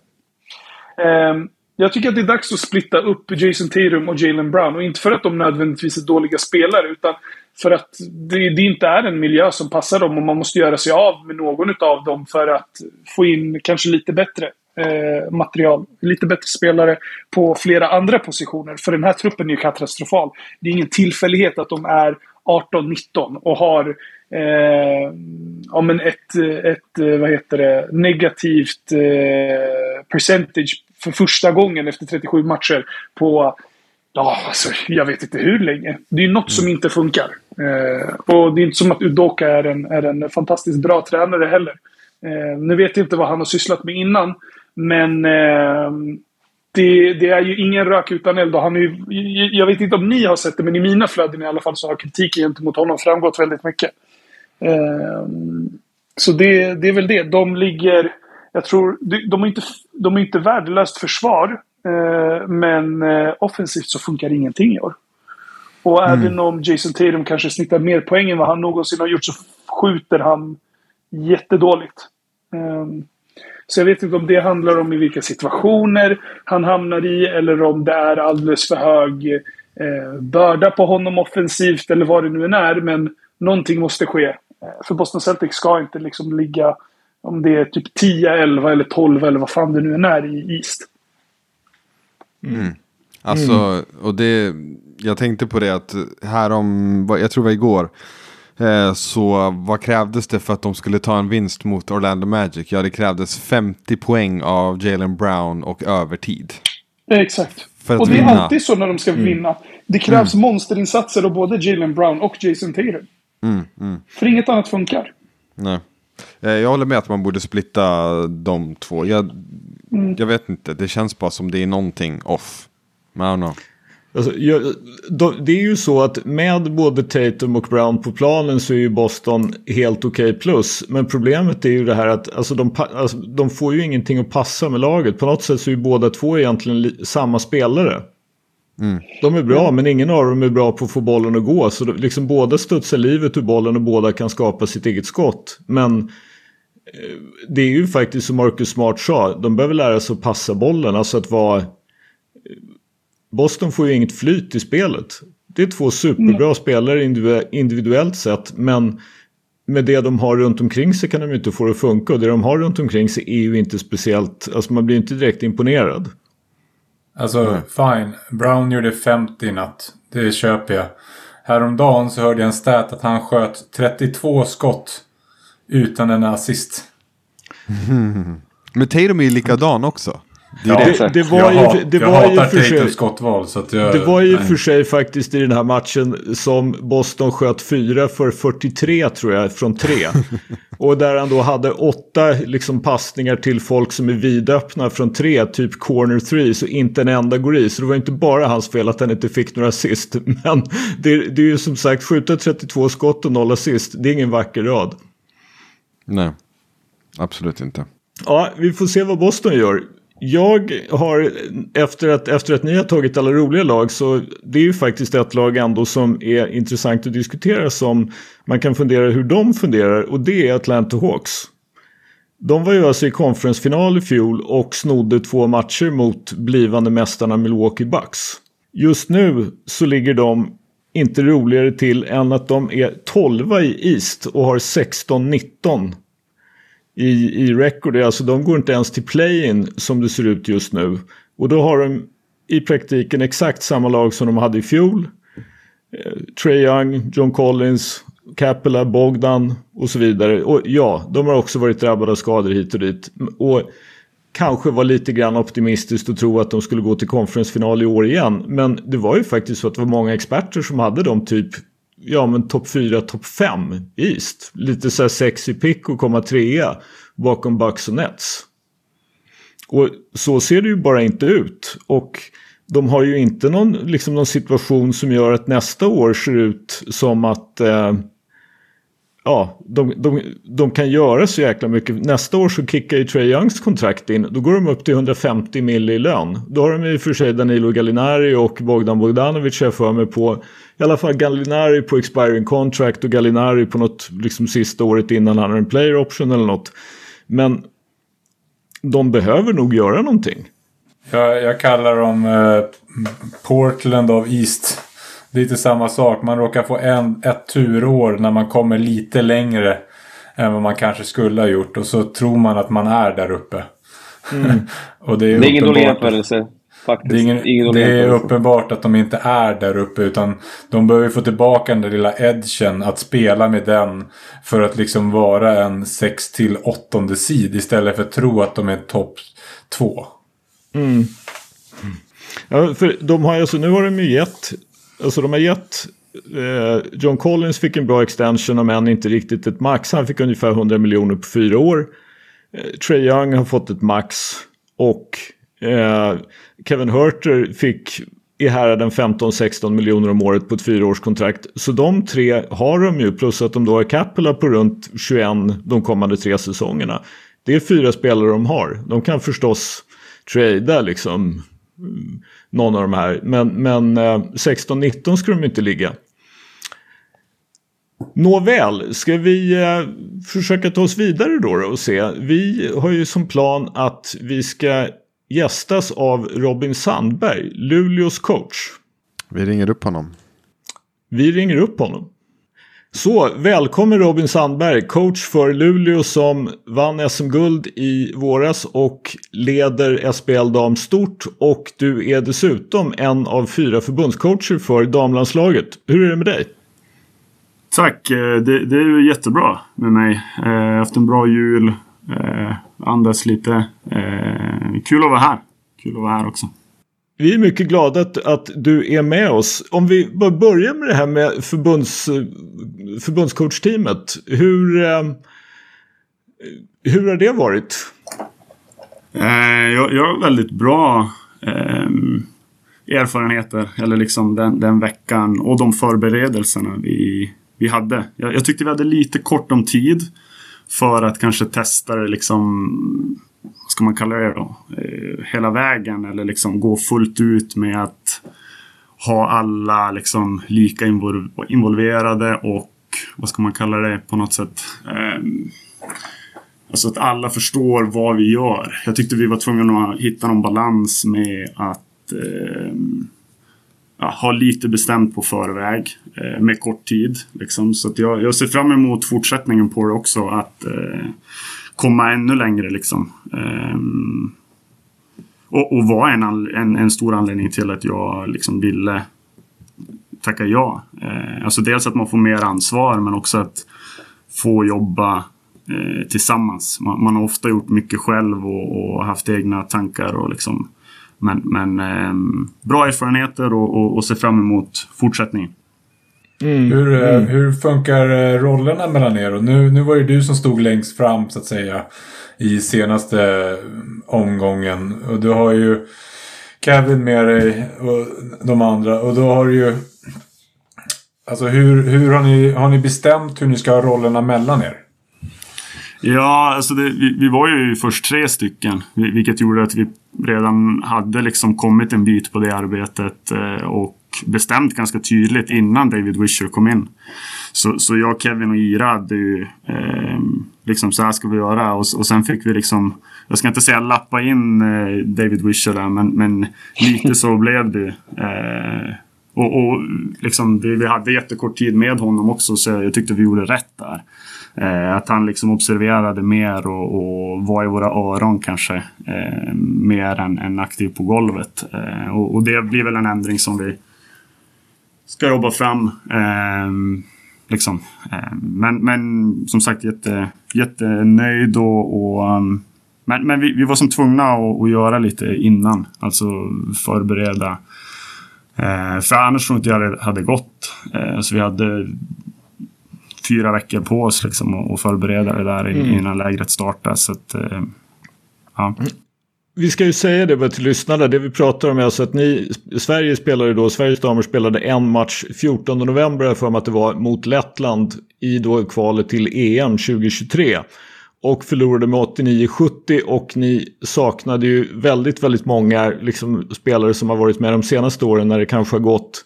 Ehm, jag tycker att det är dags att splitta upp Jason Tatum och Jalen Brown. Och inte för att de nödvändigtvis är dåliga spelare, utan för att det, det inte är en miljö som passar dem och man måste göra sig av med någon av dem för att få in kanske lite bättre eh, material. Lite bättre spelare på flera andra positioner. För den här truppen är ju katastrofal. Det är ingen tillfällighet att de är 18-19 och har eh, ja, men ett, ett, vad heter det, negativt eh, percentage för första gången efter 37 matcher på Ja, alltså, jag vet inte hur länge. Det är något som inte funkar. Eh, och det är inte som att Udoka är en, är en fantastiskt bra tränare heller. Eh, nu vet jag inte vad han har sysslat med innan. Men eh, det, det är ju ingen rök utan eld. Han är ju, jag vet inte om ni har sett det, men i mina flöden i alla fall så har kritiken gentemot honom framgått väldigt mycket. Eh, så det, det är väl det. De ligger... Jag tror... De, är inte, de är inte värdelöst försvar. Eh, men eh, offensivt så funkar ingenting i år. Och även om Jason Tatum kanske snittar mer poäng än vad han någonsin har gjort så skjuter han jättedåligt. Um, så jag vet inte om det handlar om i vilka situationer han hamnar i eller om det är alldeles för hög eh, börda på honom offensivt eller vad det nu än är. Men någonting måste ske. För Boston Celtics ska inte liksom ligga om det är typ 10, 11 eller 12 eller vad fan det nu än är i East. Alltså, Mm. och det, jag tänkte på det att här om, jag tror det var igår, eh, så vad krävdes det för att de skulle ta en vinst mot Orlando Magic? Ja, det krävdes 50 poäng av Jalen Brown och övertid. Exakt. För att Och det är vinna. alltid så när de ska vinna. Det krävs monsterinsatser av både Jalen Brown och Jason Tatum. Mm, För inget annat funkar. Nej. Eh, Jag håller med att man borde splitta de två. Jag, jag vet inte, det känns bara som det är någonting off. Men I don't know. Alltså, jag, då, det är ju så att med både Tatum och Brown på planen så är ju Boston helt okej plus. Men problemet är ju det här att alltså, de, alltså, de får ju ingenting att passa med laget. På något sätt så är ju båda två egentligen li- samma spelare. De är bra men ingen av dem är bra på att få bollen att gå. Så liksom båda studsar livet ur bollen och båda kan skapa sitt eget skott. Men eh, det är ju faktiskt som Marcus Smart sa. De behöver lära sig att passa bollen. Alltså att vara Boston får ju inget flyt i spelet. Det är två superbra spelare individu- individuellt sett men med det de har runt omkring sig kan de ju inte få det att funka och det de har runt omkring sig är ju inte speciellt, alltså man blir inte direkt imponerad. Alltså, fine. Brown gjorde 50 i natt. Det köper jag. Häromdagen så hörde jag en stat att han sköt 32 skott utan en assist. Men Tatum är ju likadan också. Det var ju, hat, det jag var ju hatar för sig, skottval. Så att jag, det var ju nej. för sig faktiskt i den här matchen som Boston sköt fyra för 43 tror jag från tre. och där han då hade åtta liksom passningar till folk som är vidöppna från tre, typ corner three, så inte en enda går i. Så det var inte bara hans fel att han inte fick några assist. Men det, det är ju som sagt skjuta 32 skott och noll assist, det är ingen vacker rad. Nej, absolut inte. Ja, vi får se vad Boston gör. Jag har, efter att, efter att ni har tagit alla roliga lag, så det är ju faktiskt ett lag ändå som är intressant att diskutera som man kan fundera hur de funderar och det är Atlanta Hawks. De var ju alltså i konferensfinal i fjol och snodde två matcher mot blivande mästarna Milwaukee Bucks. Just nu så ligger de inte roligare till än att de är 12 i East och har 16-19 i, i record. Alltså de går inte ens till play-in som det ser ut just nu. Och då har de i praktiken exakt samma lag som de hade i fjol. Eh, Trey Young, John Collins, Capella, Bogdan och så vidare. Och ja, de har också varit drabbade av skador hit och dit. Och kanske var lite grann optimistiskt att tro att de skulle gå till konferensfinal i år igen. Men det var ju faktiskt så att det var många experter som hade dem typ ja men topp 4, topp 5 East. Lite så här sexy pick och komma trea bakom Bucks och Nets. Och så ser det ju bara inte ut. Och de har ju inte någon, liksom någon situation som gör att nästa år ser ut som att eh, ja, de, de, de kan göra så jäkla mycket. Nästa år så kickar ju Trey Youngs kontrakt in. Då går de upp till 150 mil i lön. Då har de i och för sig Danilo Gallinari och Bogdan Bogdanovic jag för mig på. I alla fall Gallinari på expiring contract och Gallinari på något liksom sista året innan han har en player option eller något. Men de behöver nog göra någonting. Jag, jag kallar dem eh, Portland of East. Lite samma sak. Man råkar få en, ett turår när man kommer lite längre än vad man kanske skulle ha gjort. Och så tror man att man är där uppe. och det är, Det är ingen dålig jämförelse. Faktiskt. Det är, ingen, ingen det är uppenbart att de inte är där uppe utan de behöver få tillbaka den där lilla edgen att spela med den för att liksom vara en 6 till 8 sid istället för att tro att de är topp 2. Ja, för de har alltså, nu har de ju gett, alltså de har gett, eh, John Collins fick en bra extension om än inte riktigt ett max. Han fick ungefär 100 miljoner på fyra år. Eh, Trey Young har fått ett max och eh, Kevin Herter fick i häraden 15-16 miljoner om året på ett fyraårskontrakt. Så de tre har de ju, plus att de då har Capella på runt 21 de kommande tre säsongerna. Det är fyra spelare de har. De kan förstås trada liksom mm, någon av de här. Men, men eh, 16-19 ska de inte ligga. Nåväl, ska vi eh, försöka ta oss vidare då, då och se. Vi har ju som plan att vi ska gästas av Robin Sandberg, Luleås coach. Vi ringer upp honom. Vi ringer upp honom. Så välkommen Robin Sandberg, coach för Luleå som vann SM-guld i våras och leder SBL Dam stort och du är dessutom en av fyra förbundscoacher för damlandslaget. Hur är det med dig? Tack! Eh, det, det är ju jättebra med mig. Eh, jag har haft en bra jul. Eh, andas lite. Kul att vara här. Kul att vara här också. Vi är mycket glada att, att du är med oss. Om vi börjar med det här med förbunds, förbundscoachteamet. Hur, eh, hur har det varit? Eh, jag, jag har väldigt bra eh, erfarenheter. Eller liksom den, den veckan och de förberedelserna vi, vi hade. Jag, jag tyckte vi hade lite kort om tid. För att kanske testa det liksom ska man kalla det då? Eh, hela vägen eller liksom gå fullt ut med att ha alla liksom lika involverade och vad ska man kalla det på något sätt? Eh, alltså att alla förstår vad vi gör. Jag tyckte vi var tvungna att hitta någon balans med att eh, ja, ha lite bestämt på förväg eh, med kort tid. Liksom. Så att jag, jag ser fram emot fortsättningen på det också. Att eh, komma ännu längre liksom. Um, och, och var en, en, en, stor anledning till att jag liksom ville tacka ja. Uh, alltså dels att man får mer ansvar men också att få jobba uh, tillsammans. Man, man, har ofta gjort mycket själv och, och haft egna tankar och liksom men, men um, bra erfarenheter och, och, och se fram emot fortsättningen. Mm. Hur, eh, mm. hur funkar eh, rollerna mellan er? Och nu, nu var det du som stod längst fram så att säga i senaste omgången. Och du har ju Kevin med dig och de andra. Och då har du ju... Alltså hur, hur har, ni, har ni bestämt hur ni ska ha rollerna mellan er? Ja, alltså det, vi, vi, var ju först tre stycken. Vilket gjorde att vi redan hade liksom kommit en bit på det arbetet. Eh, och bestämt ganska tydligt innan David Wisher kom in. Så, så jag, Kevin och Ira hade ju eh, liksom så här ska vi göra och, och sen fick vi liksom jag ska inte säga lappa in eh, David Wisher där men, men lite så blev det. Eh, och, och liksom, vi, vi hade jättekort tid med honom också så jag tyckte vi gjorde rätt där. Eh, att han liksom observerade mer och, och var i våra öron kanske. Eh, mer än, än aktiv på golvet. Eh, och, och, det blir väl en ändring som vi ska jobba fram. Eh, liksom. Eh, men, men som sagt jätte, jättenöjd och, och um, men, men vi, vi, var som tvungna att, att, göra lite innan. Alltså förbereda. Eh, för annars tror jag inte det hade gått. Eh, så vi hade fyra veckor på oss liksom att förbereda det där mm. innan lägret startade. Så att, eh, ja. Vi ska ju säga det till lyssnarna. Det vi pratar om är alltså att ni, Sverige spelade då, Sveriges damer spelade en match 14 november för mig att det var mot Lettland i då kvalet till EM 2023. Och förlorade med 89-70 och ni saknade ju väldigt, väldigt många liksom, spelare som har varit med de senaste åren när det kanske har gått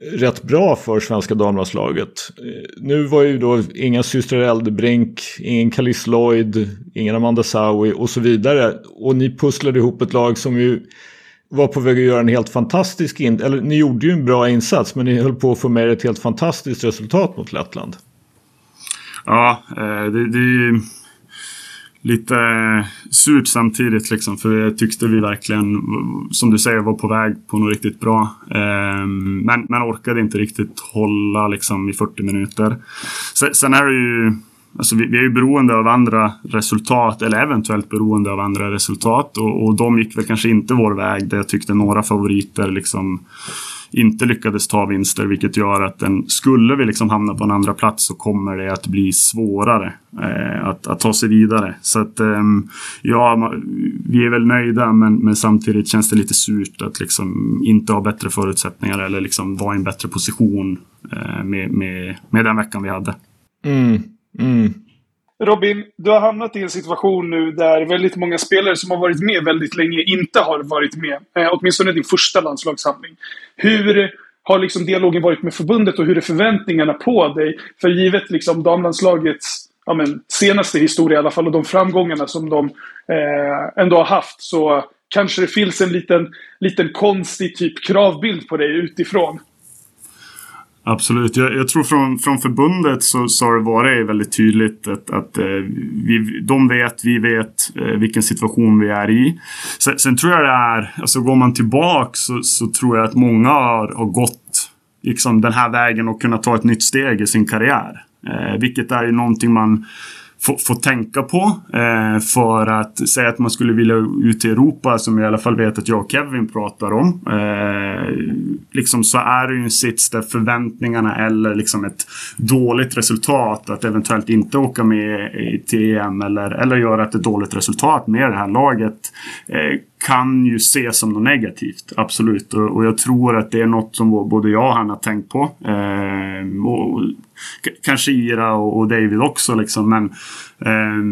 rätt bra för svenska damlandslaget. Eh, nu var ju då inga systrar Eldebrink, ingen Kalis Lloyd, ingen Amanda Sawi och så vidare. Och ni pusslade ihop ett lag som ju var på väg att göra en helt fantastisk in eller ni gjorde ju en bra insats men ni höll på att få med ett helt fantastiskt resultat mot Lettland. Ja, eh, det det, det lite surt samtidigt liksom. För jag tyckte vi verkligen, som du säger, var på väg på något riktigt bra. Ehm, men, men orkade inte riktigt hålla liksom i 40 minuter. Sen är det ju Alltså vi, vi, är ju beroende av andra resultat, eller eventuellt beroende av andra resultat. Och, och de gick väl kanske inte vår väg, där jag tyckte några favoriter liksom inte lyckades ta vinster, vilket gör att den, skulle vi liksom hamna på en andra plats så kommer det att bli svårare eh, att, att, ta sig vidare. Så att eh, ja, vi är väl nöjda, men, men, samtidigt känns det lite surt att liksom inte ha bättre förutsättningar eller liksom vara i en bättre position eh, med, med, med den veckan vi hade. Mm, mm. Robin, du har hamnat i en situation nu där väldigt många spelare som har varit med väldigt länge inte har varit med. Eh, åtminstone din första landslagssamling. Hur har liksom dialogen varit med förbundet och hur är förväntningarna på dig? För givet liksom damlandslagets ja, men, senaste historia i alla fall och de framgångarna som de eh, ändå har haft så kanske det finns en liten, liten konstig typ kravbild på dig utifrån. Absolut. Jag, jag, tror från, från förbundet så, så har det varit väldigt tydligt att, att eh, vi, de vet, vi vet eh, vilken situation vi är i. Sen, sen, tror jag det är, alltså går man tillbaka så, så tror jag att många har, har gått liksom, den här vägen och kunnat ta ett nytt steg i sin karriär. Eh, vilket är ju någonting man få, få tänka på. Eh, för att säga att man skulle vilja ut till Europa som jag i alla fall vet att jag och Kevin pratar om. Eh, liksom så är det ju en sits där förväntningarna eller liksom ett dåligt resultat att eventuellt inte åka med till EM eller, eller göra ett dåligt resultat med det här laget eh, kan ju ses som något negativt. Absolut. Och, och, jag tror att det är något som både jag och han har tänkt på. Eh, och, kanske Ira och, och, David också liksom. Men eh,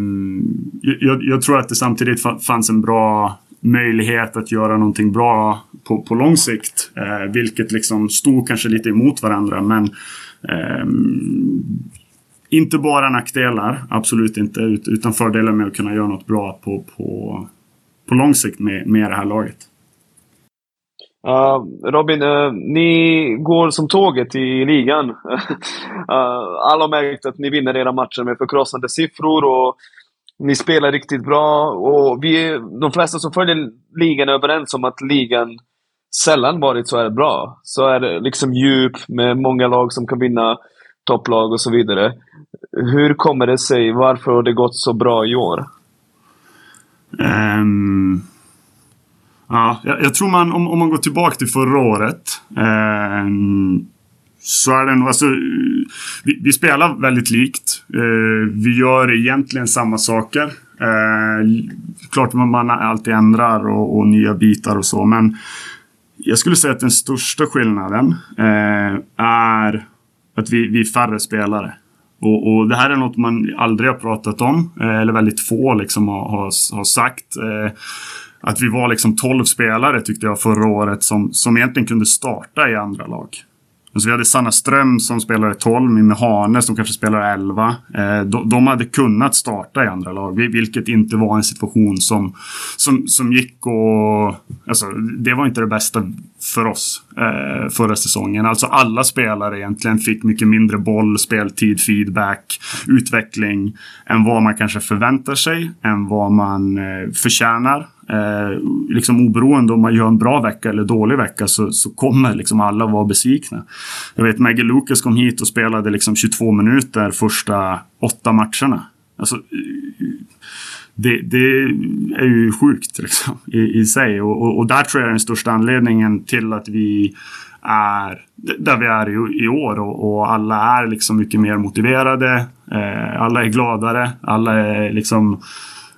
jag, jag, tror att det samtidigt fanns en bra möjlighet att göra någonting bra på, på lång sikt. Eh, vilket liksom stod kanske lite emot varandra. Men eh, inte bara nackdelar, absolut inte. Utan fördelar med att kunna göra något bra på, på på lång sikt med, med det här laget. Uh, Robin, uh, ni går som tåget i ligan. uh, alla har märkt att ni vinner era matcher med förkrossande siffror och ni spelar riktigt bra. Och vi, de flesta som följer ligan är överens om att ligan sällan varit så här bra. Så är det liksom djup med många lag som kan vinna topplag och så vidare. Hur kommer det sig? Varför har det gått så bra i år? Um, ja, jag, jag, tror man, om, om man går tillbaka till förra året. Um, så är det nog, alltså, vi, vi spelar väldigt likt. Uh, vi gör egentligen samma saker. Uh, klart man, man alltid ändrar och, och, nya bitar och så, men jag skulle säga att den största skillnaden uh, är att vi, vi är färre spelare. Och, och, det här är något man aldrig har pratat om, eh, eller väldigt få liksom har, har, har sagt. Eh, att vi var liksom 12 spelare tyckte jag förra året som, som egentligen kunde starta i andra lag. Så vi hade Sanna Ström som spelade 12, Mimmi Hane som kanske spelar 11. Eh, de, de, hade kunnat starta i andra lag, vilket inte var en situation som, som, som gick och... Alltså, det var inte det bästa för oss eh, förra säsongen. Alltså alla spelare egentligen fick mycket mindre boll, speltid, feedback, utveckling än vad man kanske förväntar sig, än vad man eh, förtjänar. Eh, liksom oberoende om man gör en bra vecka eller dålig vecka så, så kommer liksom alla vara besvikna. Jag vet Maggie Lucas kom hit och spelade liksom 22 minuter första åtta matcherna. Alltså, det, det är ju sjukt liksom, i, i sig. Och, och, och, där tror jag är den största anledningen till att vi är där vi är i, i år och, och, alla är liksom mycket mer motiverade. Eh, alla är gladare. Alla är liksom Eh,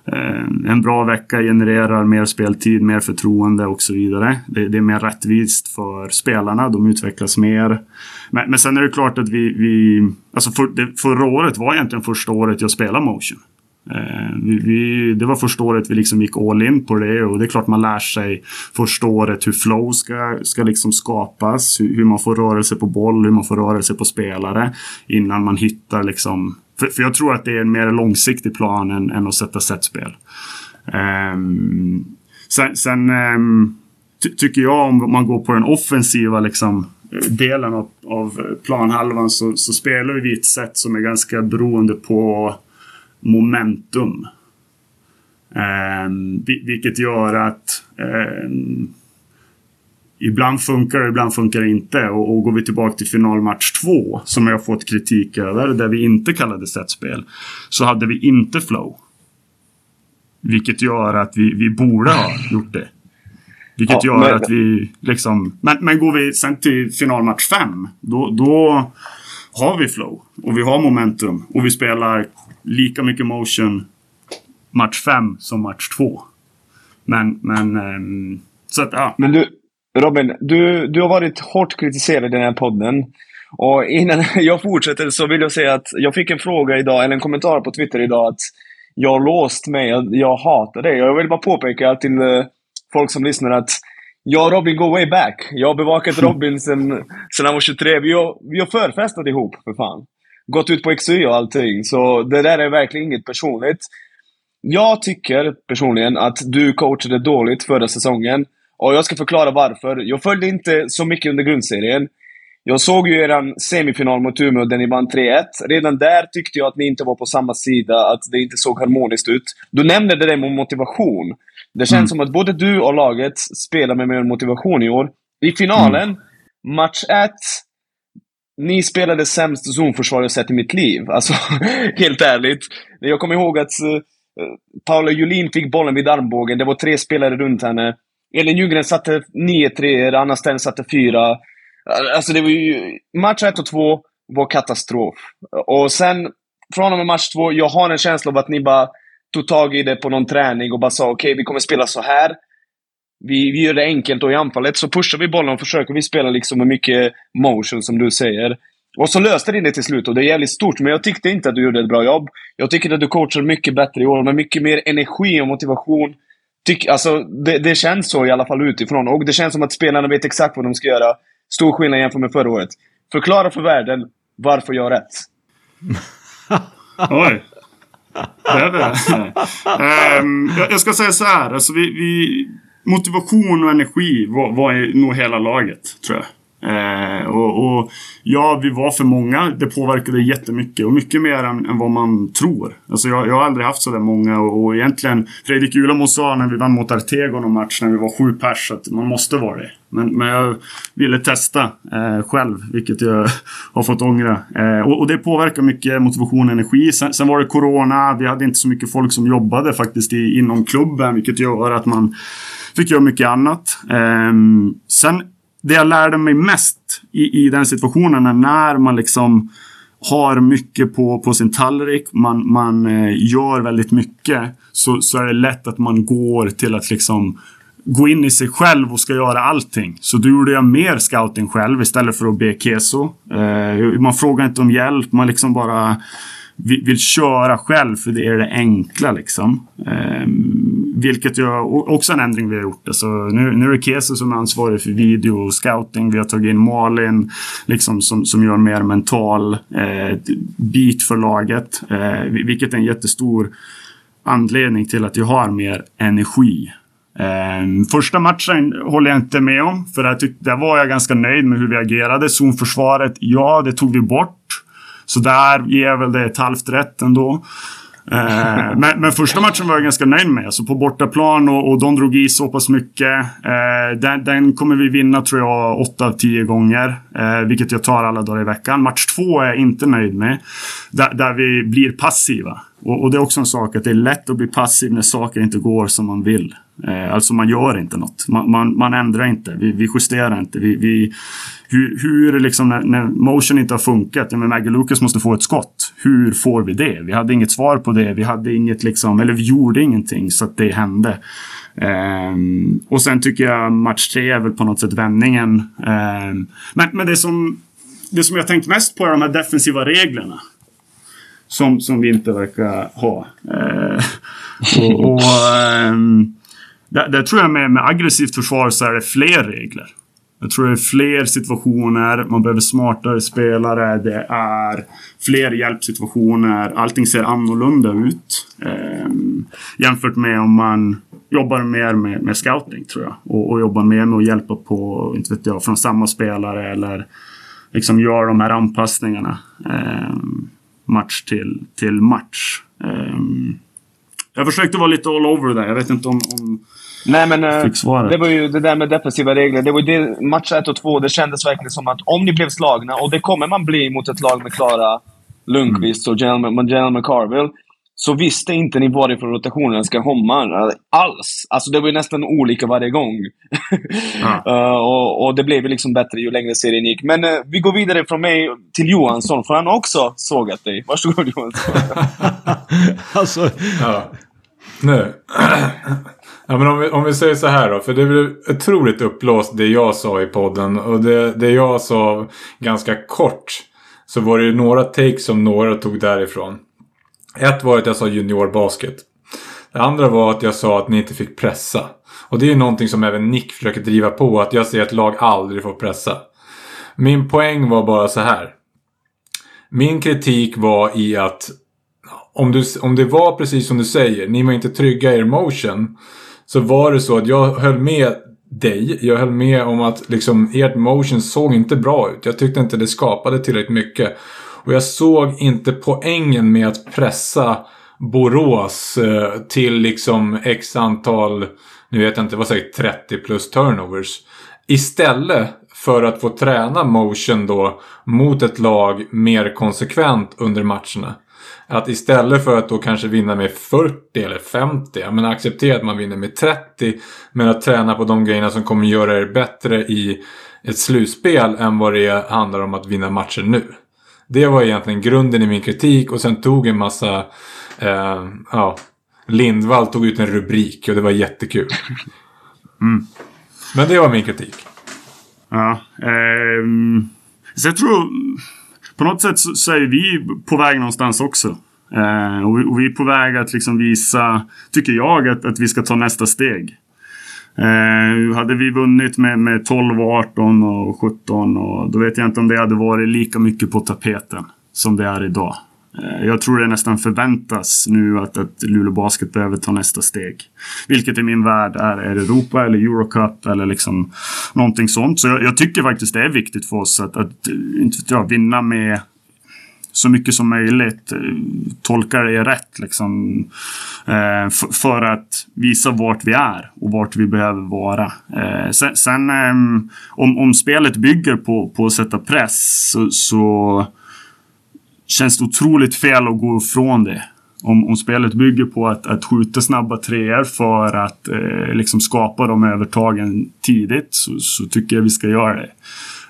Eh, en bra vecka genererar mer speltid, mer förtroende och så vidare. Det, det är mer rättvist för spelarna, de utvecklas mer. Men, men sen är det klart att vi... vi alltså för, det, förra året var egentligen första året jag spelade motion. Eh, vi, vi, det var första året vi liksom gick all in på det och det är klart man lär sig första året hur flow ska, ska liksom skapas, hur, hur man får rörelse på boll, hur man får rörelse på spelare innan man hittar liksom för, för jag tror att det är en mer långsiktig plan än, än att sätta setspel. Um, sen, sen um, ty tycker jag om man går på den offensiva liksom, delen av, av planhalvan så, så spelar vi ett sätt som är ganska beroende på momentum. Um, vilket gör att um, Ibland funkar det, ibland funkar det inte. Och, och går vi tillbaka till finalmatch två, som jag fått kritik över, där vi inte kallade setspel, så hade vi inte flow. Vilket gör att vi, vi borde ha gjort det. Vilket ja, gör men... att vi liksom... Men, men går vi sen till finalmatch fem, då, då har vi flow. Och vi har momentum. Och vi spelar lika mycket motion match fem som match två. Men, men... Um, så att, ja. Men du, Robin, du, du har varit hårt kritiserad i den här podden. Och innan jag fortsätter så vill jag säga att jag fick en fråga idag, eller en kommentar på Twitter idag, att jag har låst mig, jag, jag hatar det. Jag vill bara påpeka till uh, folk som lyssnar att jag och Robin går way back. Jag har bevakat Robin sen, sen han var 23. Vi har, vi har förfestat ihop, för fan. Gått ut på XY och allting. Så det där är verkligen inget personligt. Jag tycker personligen att du coachade dåligt förra säsongen. Och jag ska förklara varför. Jag följde inte så mycket under grundserien. Jag såg ju eran semifinal mot Umeå där ni vann 3-1. Redan där tyckte jag att ni inte var på samma sida, att det inte såg harmoniskt ut. Du nämnde det där med motivation. Det känns mm. som att både du och laget spelar med mer motivation i år. I finalen, mm. match 1, ni spelade sämst zonförsvar jag sett i mitt liv. Alltså, helt ärligt. Jag kommer ihåg att uh, Paula Julin fick bollen vid armbågen. Det var tre spelare runt henne. Elin Ljunggren satte 9-3, Anna Sten satte 4. Alltså det var ju... Match 1 och 2 var katastrof. Och sen, från och med match 2, jag har en känsla av att ni bara tog tag i det på någon träning och bara sa okej, okay, vi kommer spela så här. Vi, vi gör det enkelt och i anfallet så pushar vi bollen och försöker vi spela liksom med mycket motion, som du säger. Och så löste ni det till slut och det är jävligt stort, men jag tyckte inte att du gjorde ett bra jobb. Jag tycker att du coachar mycket bättre i år, med mycket mer energi och motivation. Tyck, alltså, det, det känns så i alla fall utifrån. Och det känns som att spelarna vet exakt vad de ska göra. Stor skillnad jämfört med förra året. Förklara för världen varför jag har rätt. Oj. Det är det. um, jag, jag, ska säga så här. Alltså vi, vi motivation och energi var, var nog hela laget, tror jag. Eh, och, och, ja, vi var för många. Det påverkade jättemycket och mycket mer än, än vad man tror. Alltså jag, jag har aldrig haft sådär många och, och egentligen Fredrik Ulamo sa när vi vann mot Artego någon match när vi var sju pers att man måste vara det. Men, men jag ville testa eh, själv, vilket jag har fått ångra. Eh, och, och, det påverkar mycket motivation och energi. Sen, sen, var det Corona. Vi hade inte så mycket folk som jobbade faktiskt i, inom klubben, vilket gör att man fick göra mycket annat. Eh, sen det jag lärde mig mest i, i den situationen är när man liksom har mycket på, på sin tallrik, man, man eh, gör väldigt mycket, så, så är det lätt att man går till att liksom gå in i sig själv och ska göra allting. Så då gjorde jag mer scouting själv istället för att be Keso. Eh, man frågar inte om hjälp, man liksom bara vill, vill köra själv för det är det enkla liksom. Eh, vilket jag också en ändring vi har gjort. Alltså, nu, nu är det Kese som är ansvarig för video och scouting. Vi har tagit in Malin liksom, som, som gör mer mental eh, bit för laget. Eh, vilket är en jättestor anledning till att jag har mer energi. Eh, första matchen håller jag inte med om. För där, tyck, där var jag ganska nöjd med hur vi agerade. Zonförsvaret, ja det tog vi bort. Så där ger jag väl det ett halvt rätt ändå. Eh, men, men, första matchen var jag ganska nöjd med. Alltså på bortaplan och, och de drog i så pass mycket. Eh, den, den, kommer vi vinna tror jag 8 av 10 gånger. Eh, vilket jag tar alla dagar i veckan. Match två är jag inte nöjd med. Där, där vi blir passiva. Och, och, det är också en sak att det är lätt att bli passiv när saker inte går som man vill. Eh, alltså man gör inte något. Man, man, man ändrar inte. Vi, vi justerar inte. Vi, vi, hur, hur liksom när, när, motion inte har funkat. Ja, men Maggie Lucas måste få ett skott. Hur får vi det? Vi hade inget svar på det. Vi hade inget liksom, eller vi gjorde ingenting så att det hände. Um, och sen tycker jag match tre är väl på något sätt vändningen. Um, men, men det som det som jag tänkt mest på är de här defensiva reglerna. Som, som vi inte verkar ha. Uh, och, och um, där, där, tror jag med, med aggressivt försvar så är det fler regler. Jag tror det är fler situationer, man behöver smartare spelare, det är fler hjälpsituationer. Allting ser annorlunda ut. Eh, jämfört med om man jobbar mer med, med scouting tror jag. Och, och, jobbar mer med att hjälpa på, inte vet jag, från samma spelare eller liksom gör de här anpassningarna. Eh, match till, till match. Eh, jag försökte vara lite all over där. Jag vet inte om, om Nej, men uh, det var ju det där med defensiva regler. Det var det, match 1 och 2, det kändes verkligen som att om ni blev slagna, och det kommer man bli mot ett lag med Klara Lundqvist mm. och General, General McCarville, så visste inte ni varifrån rotationen ska komma alls. Alltså det var ju nästan olika varje gång. Mm. uh, och, och, det blev ju liksom bättre ju längre serien gick. Men uh, vi går vidare från mig till Johansson, för han har också sågat dig. Varsågod Johansson. alltså... Ja. Nu. Ja, men om, vi, om vi säger så här då. För det blev otroligt uppblåst det jag sa i podden. Och det, det jag sa ganska kort. Så var det ju några takes som några tog därifrån. Ett var att jag sa juniorbasket. Det andra var att jag sa att ni inte fick pressa. Och det är någonting som även Nick försöker driva på. Att jag säger att lag aldrig får pressa. Min poäng var bara så här. Min kritik var i att om, du, om det var precis som du säger, ni var inte trygga i er motion. Så var det så att jag höll med dig. Jag höll med om att liksom, ert motion såg inte bra ut. Jag tyckte inte det skapade tillräckligt mycket. Och jag såg inte poängen med att pressa Borås eh, till liksom x antal, nu vet jag inte, vad säger 30 plus turnovers. Istället för att få träna motion då mot ett lag mer konsekvent under matcherna. Att istället för att då kanske vinna med 40 eller 50, men acceptera att man vinner med 30. Men att träna på de grejerna som kommer göra er bättre i ett slutspel än vad det handlar om att vinna matcher nu. Det var egentligen grunden i min kritik och sen tog en massa, eh, ja, Lindvall tog ut en rubrik och det var jättekul. Mm. Men det var min kritik. Ja, ehm, så jag tror på något sätt så, så är vi på väg någonstans också. Eh, och, vi, och, vi, är på väg att liksom visa, tycker jag, att, att vi ska ta nästa steg. Eh, hade vi vunnit med, med 12, 18 och 17 och då vet jag inte om det hade varit lika mycket på tapeten som det är idag. Eh, jag tror det nästan förväntas nu att, att Luleå Basket behöver ta nästa steg. Vilket i min värld är, är Europa eller Eurocup eller liksom någonting sånt. Så jag, jag tycker faktiskt det är viktigt för oss att, att eh, inte ja, vinna med så mycket som möjligt. Eh, tolkar tolka det rätt liksom. Eh, för att visa vart vi är och vart vi behöver vara. Eh, sen, sen eh, om, om spelet bygger på, på att sätta press så, så känns det otroligt fel att gå ifrån det. Om, om spelet bygger på att, att skjuta snabba treor för att eh, liksom skapa de övertagen tidigt så, så, tycker jag vi ska göra det.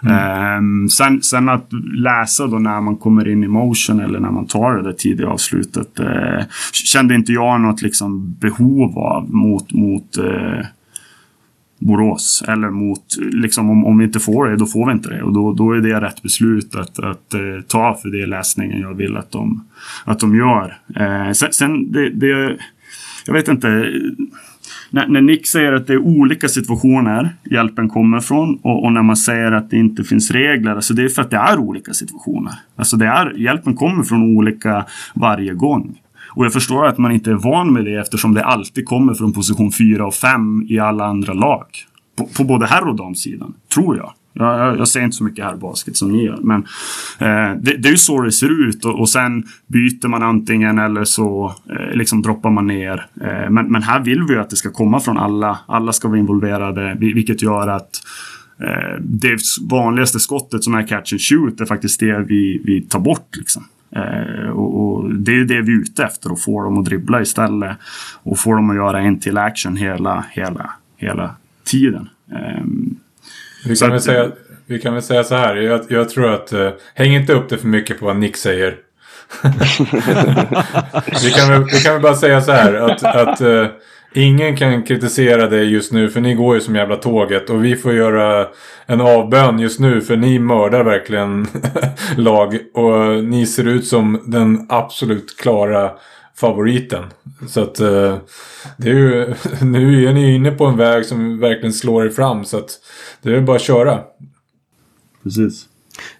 Mm. Um, sen, sen, att läsa då när man kommer in i motion eller när man tar det där tidiga avslutet uh, kände inte jag något liksom behov av mot, mot uh, Borås. Eller mot, liksom om, om vi inte får det, då får vi inte det. Och då, då är det rätt beslut att, att uh, ta för det läsningen jag vill att de, att de gör. Uh, sen, sen det, det, jag vet inte. När, när, Nick säger att det är olika situationer hjälpen kommer från och, och, när man säger att det inte finns regler, alltså det är för att det är olika situationer. Alltså det är, hjälpen kommer från olika varje gång. Och jag förstår att man inte är van med det eftersom det alltid kommer från position 4 och 5 i alla andra lag. På, på både herr och damsidan, tror jag. Jag, jag, jag ser inte så mycket här basket som ni gör. Men eh, det, det, är ju så det ser ut och, och sen byter man antingen eller så eh, liksom droppar man ner. Eh, men, men, här vill vi ju att det ska komma från alla. Alla ska vara involverade, vilket gör att eh, det vanligaste skottet som är catch and shoot är faktiskt det vi, vi tar bort. Liksom. Eh, och, och, det är det vi är ute efter, att få dem att dribbla istället. Och få dem att göra en till action hela, hela, hela tiden. Um, vi kan, väl säga, vi kan väl säga så här. Jag, jag tror att... Uh, häng inte upp det för mycket på vad Nick säger. vi, kan väl, vi kan väl bara säga så här. Att, att uh, ingen kan kritisera dig just nu. För ni går ju som jävla tåget. Och vi får göra en avbön just nu. För ni mördar verkligen lag. Och ni ser ut som den absolut klara favoriten. Så att uh, det är ju, nu är ni inne på en väg som verkligen slår er fram. Så att det är bara att köra. Precis.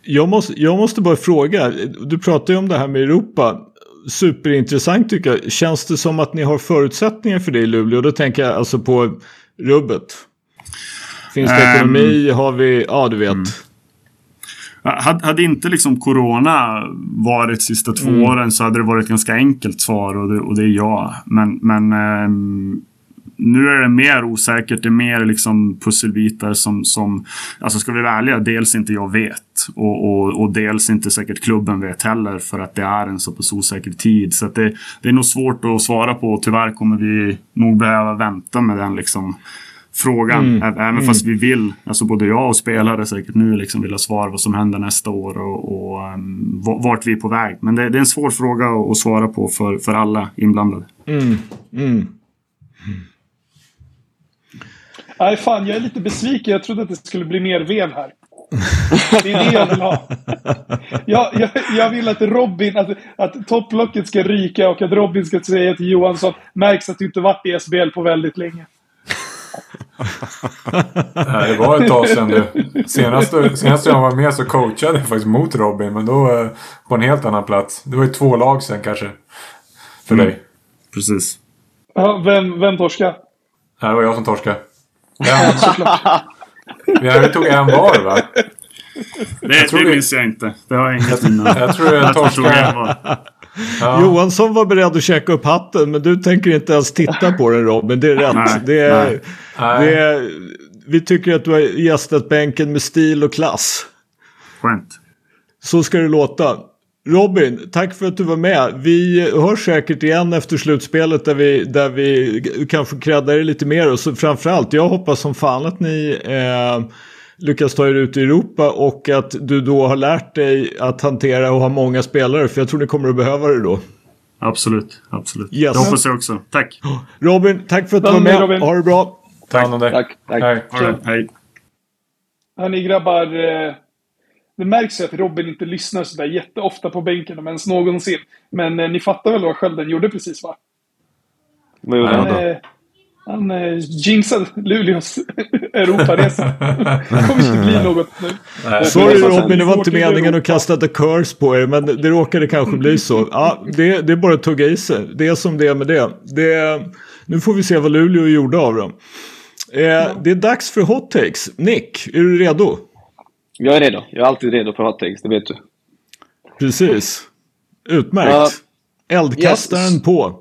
Jag måste, jag måste bara fråga, du pratar ju om det här med Europa. Superintressant tycker jag. Känns det som att ni har förutsättningar för det i Luleå? Då tänker jag alltså på rubbet. Finns det um, ekonomi? Har vi, ja du vet. Mm. Hade inte liksom corona varit sista två mm. åren så hade det varit ett ganska enkelt svar och det, och det är ja. Men, men um, nu är det mer osäkert. Det är mer liksom pusselbitar som, som alltså ska vi välja, dels inte jag vet. Och, och, och, dels inte säkert klubben vet heller för att det är en så pass osäker tid. Så det, det är nog svårt att svara på och tyvärr kommer vi nog behöva vänta med den liksom frågan. Mm. Även mm. fast vi vill, alltså både jag och spelare säkert nu liksom vill ha svar vad som händer nästa år och, och um, vart vi är på väg. Men det, det är en svår fråga att, att, svara på för, för alla inblandade. Mm. mm. Nej, fan, jag är lite besviken. Jag trodde att det skulle bli mer vev här. Det är det jag vill ha. Jag, jag, jag vill att Robin, att, att topplocket ska ryka och att Robin ska säga till Johansson märks att du inte varit i SBL på väldigt länge. Nej, det var ett tag sedan du. Senast, senast jag var med så coachade jag faktiskt mot Robin. Men då eh, på en helt annan plats. Det var ju två lag sen kanske. För mm. dig. Precis. Ja, vem, vem torskade? Det var jag som torskade. Ja, tog en var va? Det, tror det minns jag inte. Det har jag inget minne av. Jag tror jag torskade. Ja. Johansson var beredd att käka upp hatten men du tänker inte ens titta på den Robin. Det är rätt. Nej, det är, nej. Det är, vi tycker att du har gästat bänken med stil och klass. Skönt. Så ska det låta. Robin, tack för att du var med. Vi hörs säkert igen efter slutspelet där vi, där vi kanske creddar er lite mer. Och så framförallt, jag hoppas som fan att ni eh, lyckas ta er ut i Europa och att du då har lärt dig att hantera och ha många spelare. För jag tror ni kommer att behöva det då. Absolut. Absolut. Yes. Det hoppas jag också. Tack. Robin, tack för att du var med. Robin. Ha det bra. Ta hand om dig. Tack, tack. Hej. Right. Hej. Hörni grabbar. Eh, det märks ju att Robin inte lyssnar sådär jätteofta på bänken om ens någonsin. Men eh, ni fattar väl vad Skölden gjorde precis va? Vad gjorde Han, han? Han eh, jinxade Luleås Europaresa. Det kommer inte bli något nu. Sorry det var Robin, det var inte meningen att kasta the curse på er. Men det råkade kanske bli så. Ja, det, det är bara att tugga i sig. Det är som det är med det. det nu får vi se vad Luleå gjorde av dem. Eh, det är dags för hot takes. Nick, är du redo? Jag är redo. Jag är alltid redo för hot takes, det vet du. Precis. Utmärkt. Ja. Eldkastaren Yes. på.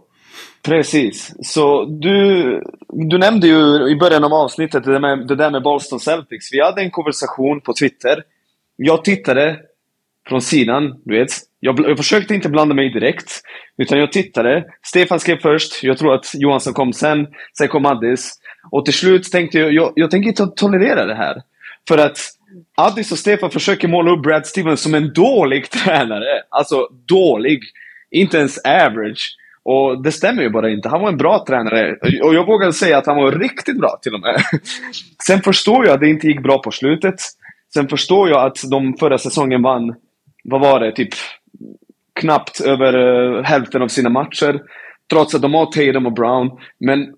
Precis. Så du, du nämnde ju i början av avsnittet det där, med, det där med Boston Celtics. Vi hade en konversation på Twitter. Jag tittade från sidan, du vet. Jag, jag försökte inte blanda mig direkt. Utan jag tittade. Stefan skrev först. Jag tror att Johansson kom sen. Sen kom Addis. Och till slut tänkte jag, jag, jag tänker inte tolerera det här. För att Addis och Stefan försöker måla upp Brad Stevens som en dålig tränare. Alltså dålig. Inte ens average. Och det stämmer ju bara inte. Han var en bra tränare. Och jag vågar säga att han var riktigt bra till och med. Sen förstår jag att det inte gick bra på slutet. Sen förstår jag att de förra säsongen vann, vad var det, typ knappt över uh, hälften av sina matcher. Trots att de har Tatum och Brown. Men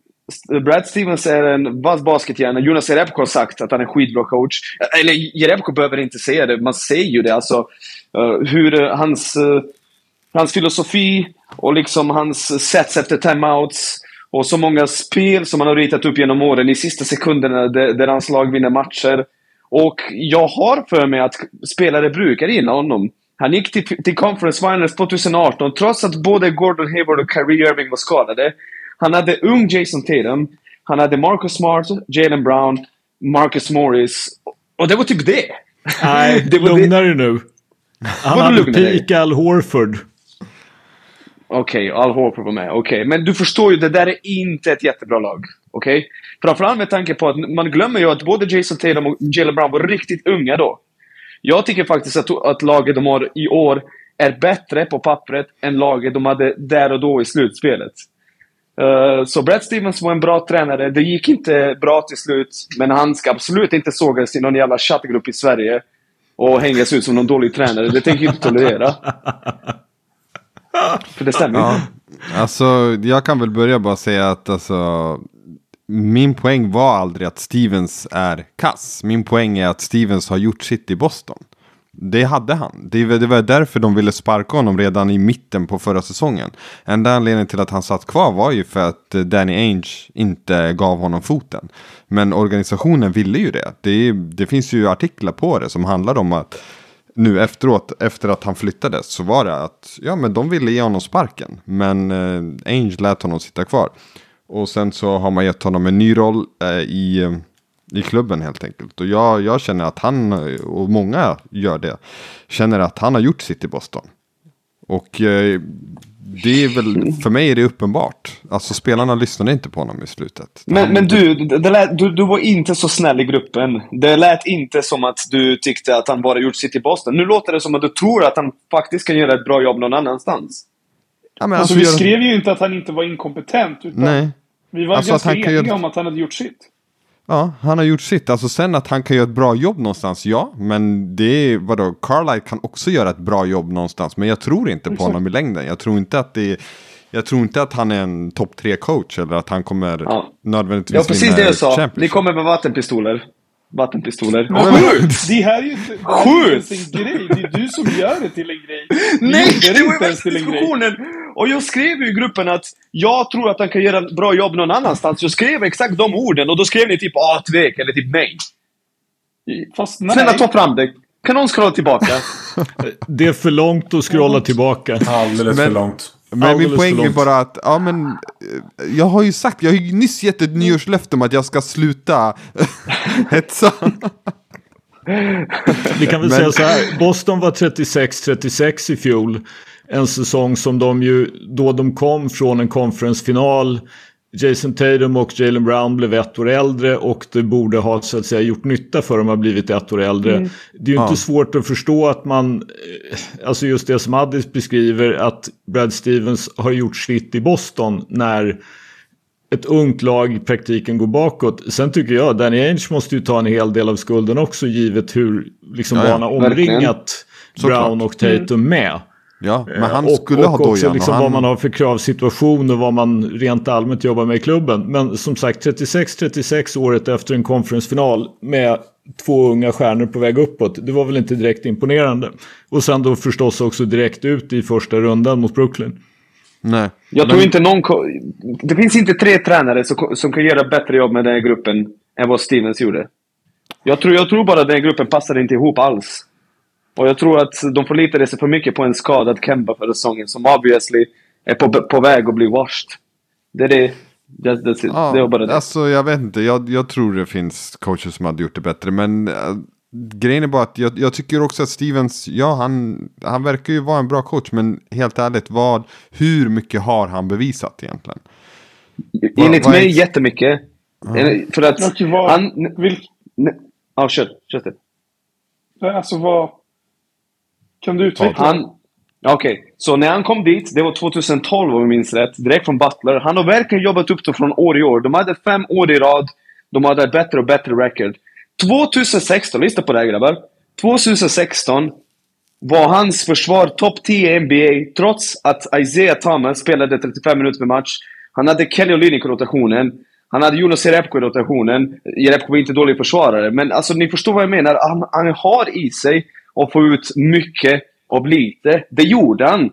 Brad Stevens är en vass baskethjärna. Jonas Jerebko har sagt att han är en skitbra coach. Eller Jerebko behöver inte säga det, man ser ju det. Alltså, uh, hur uh, hans, hans filosofi och liksom hans sätt efter timeouts och så många spel som han har ritat upp genom åren i sista sekunderna där, där hans lag vinner matcher. Och jag har för mig att spelare brukar gilla honom. Han gick till, till Conference Finals 2018 trots att både Gordon Hayward och Kyrie Irving var skadade. Han hade ung Jason Tatum. Han hade Marcus Smart, Jalen Brown, Marcus Morris. Och det var typ det. Nej, Det var lugna dig nu. Han hade Al Horford. Okej, Al Horford var med. Okej, men du förstår ju, det där är inte ett jättebra lag. Okej? Framförallt med tanke på att man glömmer ju att både Jason Tatum och Jalen Brown var riktigt unga då. Jag tycker faktiskt att, att laget de har i år är bättre på pappret än laget de hade där och då i slutspelet. Uh, så Brad Stevens var en bra tränare. Det gick inte bra till slut, men han ska absolut inte sågas i någon jävla chattgrupp i Sverige och hängas ut som någon dålig tränare. Det tänker jag inte tolerera. För det stämmer Ja, inte. alltså jag kan väl börja bara säga att alltså, min poäng var aldrig att Stevens är kass. Min poäng är att Stevens har gjort sitt i Boston. Det hade han. Det var, det var därför de ville sparka honom redan i mitten på förra säsongen. Enda anledningen till att han satt kvar var ju för att eh, Danny Ainge inte gav honom foten. Men organisationen ville ju det. Det, det finns ju artiklar på det som handlar om att nu efteråt, efter att han flyttades, så var det att ja, men de ville ge honom sparken. Men eh, Ainge lät honom sitta kvar. Och sen så har man gett honom en ny roll eh, i, eh, i klubben helt enkelt. Och jag, jag känner att han, eh, och många gör det, känner att han har gjort sitt i Boston. Och eh, det är väl, för mig är det uppenbart. Alltså spelarna lyssnade inte på honom i slutet. Men, men du, det lät, du, du var inte så snäll i gruppen. Det lät inte som att du tyckte att han bara gjort sitt i Boston. Nu låter det som att du tror att han faktiskt kan göra ett bra jobb någon annanstans. Ja, Alltså, alltså, vi gör- skrev ju inte att han inte var inkompetent. Utan Nej. Vi var Alltså, ganska kan eniga göra- om att han hade gjort sitt. Ja, han har gjort sitt. Alltså sen att han kan göra ett bra jobb någonstans, ja. Men det är, vadå, Carlisle kan också göra ett bra jobb någonstans. Men jag tror inte på honom i längden. Jag tror inte att det är, jag tror inte att han är en topp tre coach eller att han kommer Ja. nödvändigtvis Ja, precis vinna det jag sa. Ni kommer med vattenpistoler. Vattenpistoler. Men Sjukt! Det här är ju inte, det här är ju Sjukt! inte ens en grej. Det är du som gör det till en grej. Du Nej, gjorde det var ju ens till en grej. diskussionen! Och jag skrev ju i gruppen att jag tror att han kan göra ett bra jobb någon annanstans. Jag skrev exakt de orden och då skrev ni typ ah, tvek eller typ nej. Fast nej. Snälla ta fram det. Kan någon scrolla tillbaka? Det är för långt att scrolla tillbaka. Alldeles Men- för långt. Men min poäng är bara att, ja men, jag har ju sagt, jag har ju nyss gett ett nyårslöfte om att jag ska sluta hetsa. Vi kan väl Men- säga så här. Boston var 36-36 i fjol. En säsong som de ju, då de kom från en konferensfinal. Jason Tatum och Jalen Brown blev ett år äldre och det borde ha så att säga gjort nytta för dem att ha blivit ett år äldre. Det är ju Ja. inte svårt att förstå att man, eh, alltså just det som Addis beskriver, att Brad Stevens har gjort sitt i Boston när ett ungt lag i praktiken går bakåt. Sen tycker jag Danny Ainge måste ju ta en hel del av skulden också givet hur liksom Ja, ja. han har omringat. Brown och Tatum med. Ja, men Eh, han och, skulle och ha också dojan. liksom och han, vad man har för kravsituation och vad man rent allmänt jobbar med i klubben. Men som sagt 36-36 året efter en konferensfinal med två unga stjärnor på väg uppåt. Det var väl inte direkt imponerande. Och sen då förstås också direkt ut i första rundan mot Brooklyn. Nej. Jag Men- tror inte någon... Det finns inte tre tränare som, som kan göra bättre jobb med den här gruppen än vad Stevens gjorde. Jag tror, jag tror bara att den här gruppen passar inte ihop alls. Och jag tror att de förlitade sig för mycket på en skadad Kemba förra säsongen som obviously är på, på väg att bli washed. Det är det. Det, det, det, Ja, det var bara det. Alltså jag vet inte, jag, jag tror det finns coacher som hade gjort det bättre. Men äh, grejen är bara att jag, jag tycker också att Stevens, ja han, han verkar ju vara en bra coach. Men helt ärligt, vad, hur mycket har han bevisat egentligen? Enligt vad är- mig jättemycket. Eh, För att... Han, vilk, ne- ja, kör. Kör det. alltså vad... Kan du utveckla? Han... Okej, så när han kom dit, det var 2012 om jag minns rätt, direkt från Butler. Han har verkligen jobbat upp det från år i år. De hade fem år i rad. De hade ett bättre och bättre record. 2016, lyssna på det här grabbar. 2016 var hans försvar topp 10 i NBA trots att Isaiah Thomas spelade 35 minuter per match. Han hade Kelly Olynyk i rotationen. Han hade Jonas Jerebko i rotationen. Jerebko var inte dålig försvarare, men alltså ni förstår vad jag menar. Han, han har i sig och få ut mycket av lite. Det gjorde han.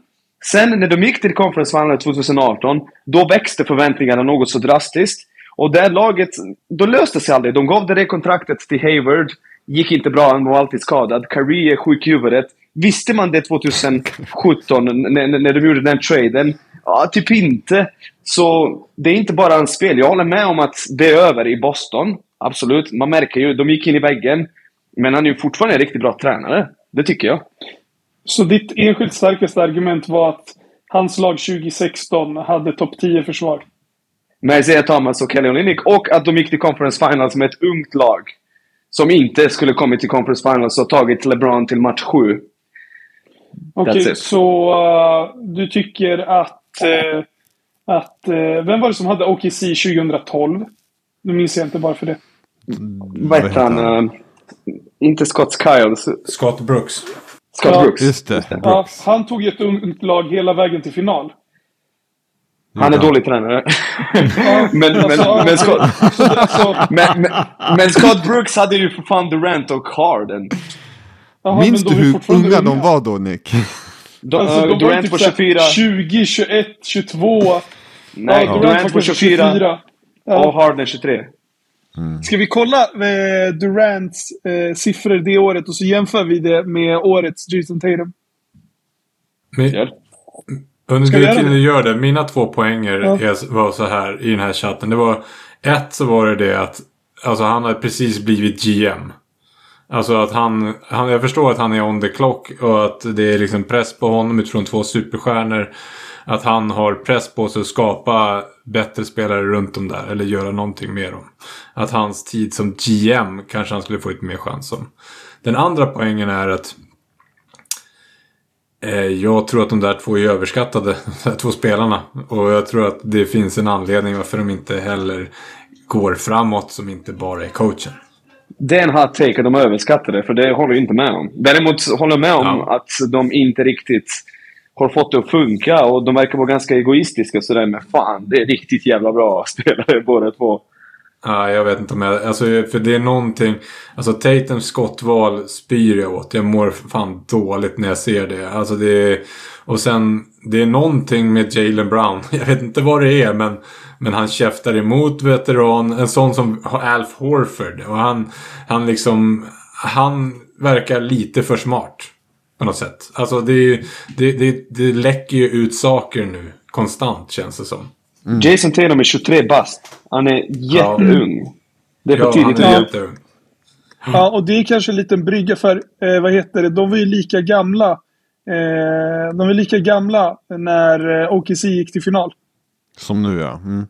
Sen när de gick till Conference Final 2018, då växte förväntningarna något så drastiskt. Och det laget, då löste sig aldrig. De gav det kontraktet till Hayward. Gick inte bra, han var alltid skadad. Kyrie är sjuk i huvudet. Visste man det 2017 när, när- när de gjorde den traden? Ja, typ inte. Så det är inte bara hans spel. Jag håller med om att det är över i Boston. Absolut. Man märker ju, de gick in i väggen. Men han är ju fortfarande en riktigt bra tränare. Det tycker jag. Så ditt enskilt starkaste argument var att hans lag 2016 hade topp 10 försvar? med Isaiah Thomas och Kelly Olynyk och att de gick till Conference Finals med ett ungt lag. Som inte skulle kommit till Conference Finals och tagit LeBron till match 7. Okej, it. så uh, du tycker att... eh, att eh, vem var det som hade OKC 2012? Nu minns jag inte bara för det. Vad heter han? Inte Scott Skiles. Scott Brooks. Scott Ja. Brooks. Just det, Ja, Brooks. han tog ju ett ungt lag hela vägen till final. Han är dålig tränare. Ja, men, men, alltså, men, Scott, men, men, men Scott Brooks hade ju för fan Durant och Harden. jaha, Minns men du de hur fortfarande unga de var då Nick? Du, Alltså, eh, de var Durant typ på såhär 24. 20, 21, 22. Nej, ja, Durant var på kanske 24. Och. Harden 23. Ska vi kolla eh, Durants eh, siffror det året och så jämför vi det med årets Jason Tatum? Men, Gör. under tiden det? du gör det, mina två poänger Ja. är, var så här i den här chatten. Det var ett så var det det att alltså, han hade precis blivit GM. Alltså att han, han, jag förstår att han är on the clock och att det är liksom press på honom utifrån två superstjärnor. Att han har press på sig att skapa bättre spelare runt om där eller göra någonting med dem. Att hans tid som GM kanske han skulle få lite mer chans om. Den andra poängen är att Eh, Jag tror att de där två är överskattade, de där två spelarna. Och jag tror att det finns en anledning varför de inte heller går framåt som inte bara är coachen. Det är en hot take att de är överskattade, för det håller jag inte med om. Däremot håller jag med om Ja. att de inte riktigt har fått det att funka och de verkar vara ganska egoistiska sådär. Men fan, det är riktigt jävla bra spelare båda två. Ja, jag vet inte om jag... Alltså, för det är någonting... Alltså Tatums skottval spyr jag åt. Jag mår fan dåligt när jag ser det. Alltså det är... Och sen, det är någonting med Jalen Brown. Jag vet inte vad det är, men... Men han käftar emot veteran. En sån som Alf Horford. Och han, han liksom... Han verkar lite för smart. På något sätt. Alltså det, det, det, det läcker ju ut saker nu. Konstant känns det som. Mm. Jason Tatum är 23 bast. Han är jätteung. Det är för Ja, tidigt han är jätteung. Ja, och det är kanske en liten brygga för, eh, vad heter det, de var ju lika gamla. Eh, de var lika gamla när eh, OKC gick till final. Som nu ja. Mm.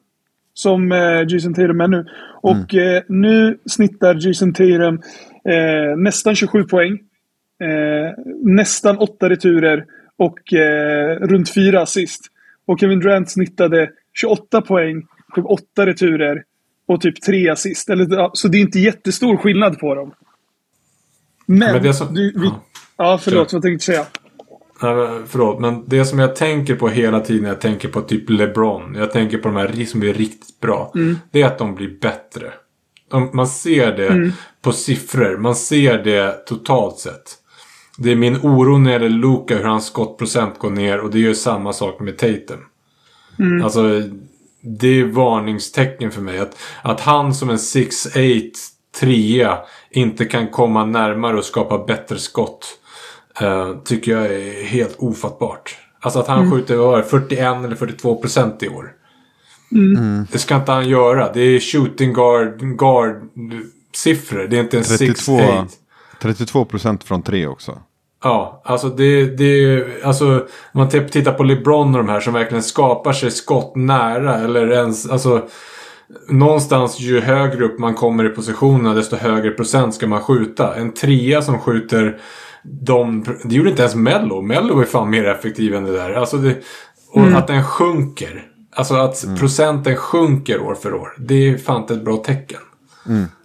Som eh, Jason Tatum är nu. Och eh, nu snittar Jason Tatum eh, nästan 27 poäng. Eh, nästan 8 returer och eh, runt 4 assist. Och Kevin Durant snittade 28 poäng, tog 8 returer och typ 3 assist. Eller, så det är inte jättestor skillnad på dem. Men, Men det som- du, vi, ja. ja, förlåt, vad tänkte du säga? Nej, förlåt, men det som jag tänker på hela tiden när jag tänker på typ LeBron. Jag tänker på de här som blir riktigt bra. Det är att de blir bättre. De, man ser det på siffror. Man ser det totalt sett. Det är min oro när det gäller Luka hur hans skottprocent går ner och det gör samma sak med Tatum. Alltså, det är varningstecken för mig. Att, att han som en 6'8 trea inte kan komma närmare och skapa bättre skott. eh, tycker jag är helt ofattbart. Alltså att han skjuter vad var det, 41 eller 42 procent i år. Det ska inte han göra. Det är shooting guard, guard siffror. Det är inte en 32, 6'8. 32 procent från tre också. Ja, alltså det, det alltså om man t- tittar på LeBron och de här som verkligen skapar sig skott nära eller ens, alltså någonstans ju högre upp man kommer i positionerna desto högre procent ska man skjuta. En trea som skjuter de, det gjorde inte ens Mello. Mello är fan mer effektiv än det där. Alltså det, och att den sjunker. Alltså att procenten sjunker år för år. Det är fan inte ett bra tecken.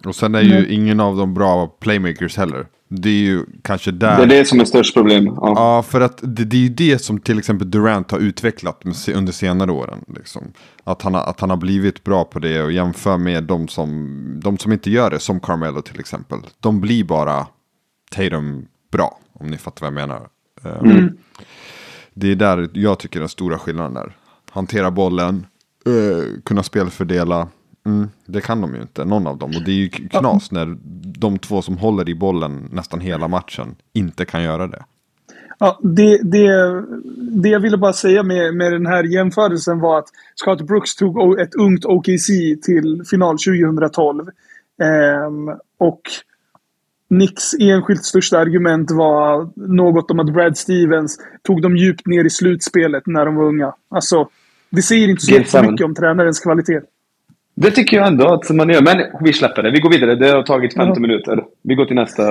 Och sen är ju ingen av dem bra playmakers heller. Det är ju kanske där. Det är det som är störst problem. Ja. Ja, för att det, det är ju det som till exempel Durant har utvecklat under senare åren. Liksom. Att, han har, att han har blivit bra på det och jämför med de som, de som inte gör det, som Carmelo till exempel. De blir bara Tatum bra, om ni fattar vad jag menar. Eh, Det är där jag tycker den stora skillnaden är. Hantera bollen, eh, kunna spelfördela. Mm, det kan de ju inte, någon av dem. Och det är ju knas när de två som håller i bollen nästan hela matchen inte kan göra det. Ja, det, det, det jag ville bara säga med, med den här jämförelsen var att Scott Brooks tog ett ungt OKC till final 2012. Ehm, och Nicks enskilt största argument var något om att Brad Stevens tog dem djupt ner i slutspelet när de var unga. Alltså, det säger inte så mycket om tränarens kvalitet. Det tycker jag ändå att man gör. Men vi släpper det. Vi går vidare. Det har tagit 50 Ja. minuter. Vi går till nästa.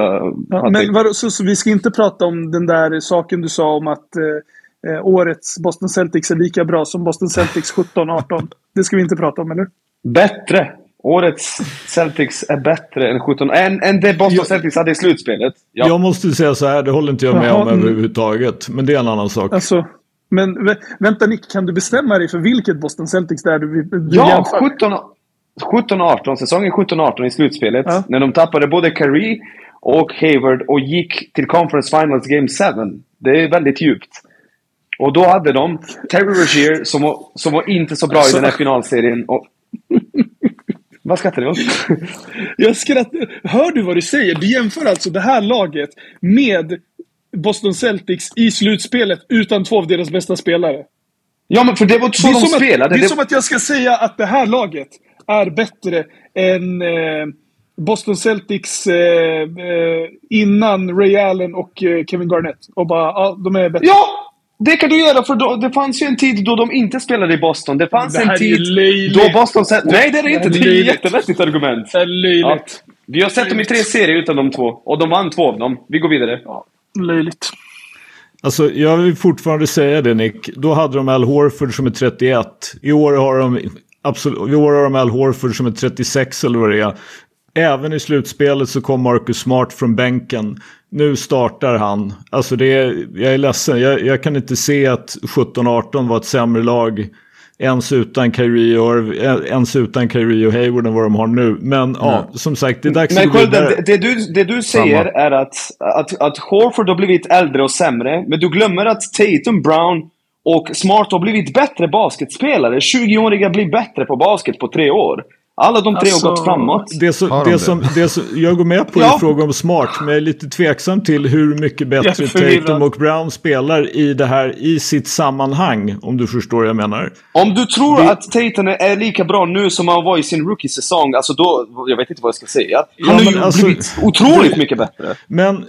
Ja, men vadå, så, så vi ska inte prata om den där saken du sa om att eh, eh, årets Boston Celtics är lika bra som Boston Celtics 17-18. Det ska vi inte prata om, eller? Bättre! Årets Celtics är bättre än 17... Än, än det Boston Jag- Celtics hade i slutspelet. Ja. Jag måste säga så här, det håller inte jag med Jaha, om mm. överhuvudtaget. Men det är en annan sak. Alltså, men vä- vänta Nick, kan du bestämma dig för vilket Boston Celtics det är du, du Ja, jämför? 17 17-18. Säsongen 17-18 i slutspelet. Ja. När de tappade både Curry och Hayward och gick till Conference Finals Game 7. Det är väldigt djupt. Och då hade de Terry Rozier som var, som var inte så bra Alltså- i den här finalserien. Och... Vad skrattar du åt? Jag skrattar. Hör du vad du säger? Du jämför alltså det här laget med Boston Celtics i slutspelet utan två av deras bästa spelare. Ja, men för det var så Det de spelade. att, det är Det- som att jag ska säga att det här laget är bättre än eh, Boston Celtics eh, eh, innan Ray Allen och eh, Kevin Garnett. Och bara, ja, de är bättre. Ja! Det kan du göra, för då, det fanns ju en tid då de inte spelade i Boston. Det fanns Det en tid då Boston... Sett... Nej, det är det inte. Det är ett jättevettigt argument. Det är löjligt. Ja. Vi har sett dem i tre serier utan de två. Och de vann två av dem. Vi går vidare. Löjligt. Alltså, jag vill fortfarande säga det Nick. Då hade de Al Horford som är 31. I år har de, absolut, i år har de Al Horford som är 36 eller vad det är. Även i slutspelet så kom Marcus Smart från bänken. Nu startar han. Alltså det är, jag är ledsen, jag, jag kan inte se att 17-18 var ett sämre lag ens utan Kyrie och, ens utan Kyrie och Hayward än vad de har nu. Men ja, som sagt, det är dags Men att gå vidare. Det, du, det du säger är att, att, att Horford har blivit äldre och sämre, men du glömmer att Tatum, Brown och Smart har blivit bättre basketspelare. 20-åriga blir bättre på basket på tre år. Alla de tre Alltså, har gått framåt. Det, som, det, det? som, det som jag går med på Ja. i fråga om smart, men jag är lite tveksam till hur mycket bättre. Tatum och Brown spelar i det här i sitt sammanhang, om du förstår vad jag menar. Om du tror Det- att Tatum är lika bra nu som han var i sin rookie-säsong, alltså då... Jag vet inte vad jag ska säga. Han Ja, har men ju alltså- blivit otroligt mycket bättre. Men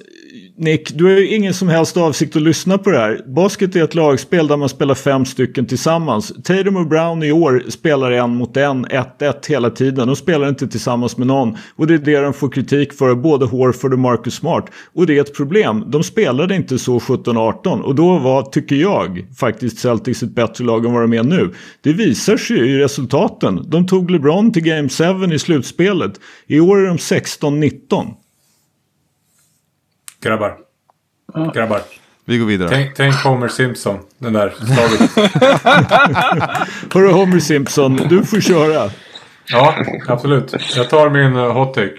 Nick, du har ju ingen som helst avsikt att lyssna på det här. Basket är ett lagspel där man spelar fem stycken tillsammans. Tatum och Brown i år spelar en mot en, 1-1 hela tiden. De spelar inte tillsammans med någon. Och det är det de får kritik för, både Horford och Marcus Smart. Och det är ett problem. De spelade inte så 17-18. Och då var, tycker jag, faktiskt Celtics ett bättre lag än vad de är nu. Det visar sig ju i resultaten. De tog LeBron till Game 7 i slutspelet. I år är de 16-19. Grabbar. Grabbar. Vi går vidare. Tänk, tänk Homer Simpson. Den där slaget. Hörru Homer Simpson, du får köra. Ja, absolut. Jag tar min uh, hot take.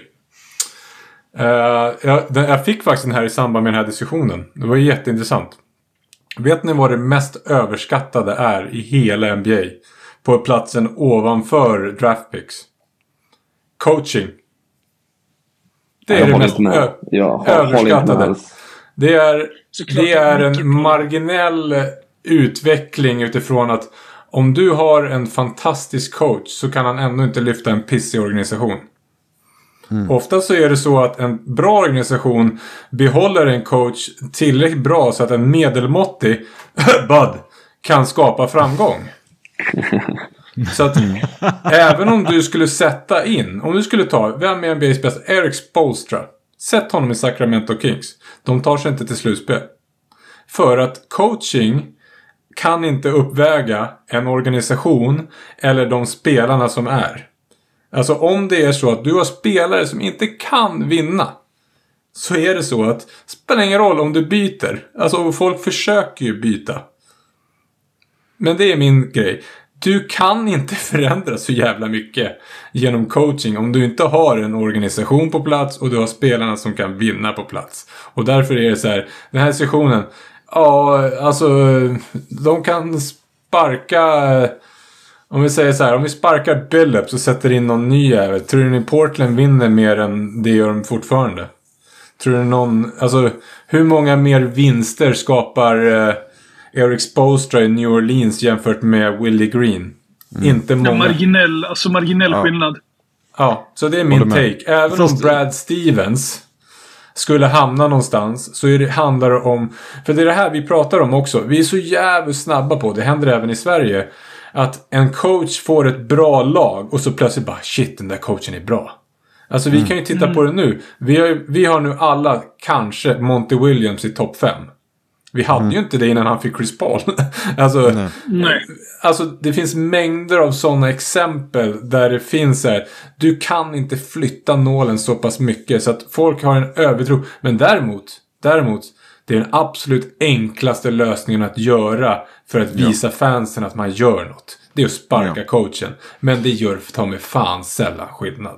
Eh, jag, den, jag fick faktiskt den här i samband med den här diskussionen. Det var jätteintressant. Vet ni vad det mest överskattade är i hela NBA? På platsen ovanför draftpicks. Coaching. Det är Jag det mest med. med överskattade. Det är, Såklart det är en marginell utveckling utifrån att om du har en fantastisk coach så kan han ändå inte lyfta en pissig organisation. Ofta så är det så att en bra organisation behåller en coach tillräckligt bra så att en medelmåttig Bud kan skapa framgång. Så att även om du skulle sätta in, om du skulle ta, vem är NBA's bästa? Eric Spolstra. Sätt honom i Sacramento Kings. De tar sig inte till slutspel. För att coaching kan inte uppväga en organisation eller de spelarna som är. Alltså om det är så att du har spelare som inte kan vinna. Så är det så att spelar ingen roll om du byter. Alltså folk försöker ju byta. Men det är min grej. Du kan inte förändra så jävla mycket genom coaching om du inte har en organisation på plats och du har spelarna som kan vinna på plats. Och därför är det så här, den här sessionen, ja alltså de kan sparka, om vi säger så här, om vi sparkar Billups och sätter in någon ny jävel, tror ni Portland vinner mer än det gör de fortfarande? Tror du någon, alltså hur många mer vinster skapar eh, Eric Spoelstra i New Orleans jämfört med Willie Green? Inte Ja, många. marginell, alltså marginell skillnad. Ja, så det är min take. Även Fast- om Brad Stevens skulle hamna någonstans så är det, handlar det om... För det är det här vi pratar om också. Vi är så jävligt snabba på, det händer även i Sverige, att en coach får ett bra lag och så plötsligt bara shit, den där coachen är bra. Alltså vi kan ju titta på det nu. Vi har, vi har nu alla kanske Monty Williams i topp 5. Vi hade ju inte det innan han fick Chris Paul. alltså, Nej. Alltså det finns mängder av sådana exempel där det finns så här. Du kan inte flytta nålen så pass mycket så att folk har en övertro. Men däremot, däremot. Det är den absolut enklaste lösningen att göra för att visa fansen att man gör något. Det är att sparka coachen. Men det gör ta mig fan sällan skillnad.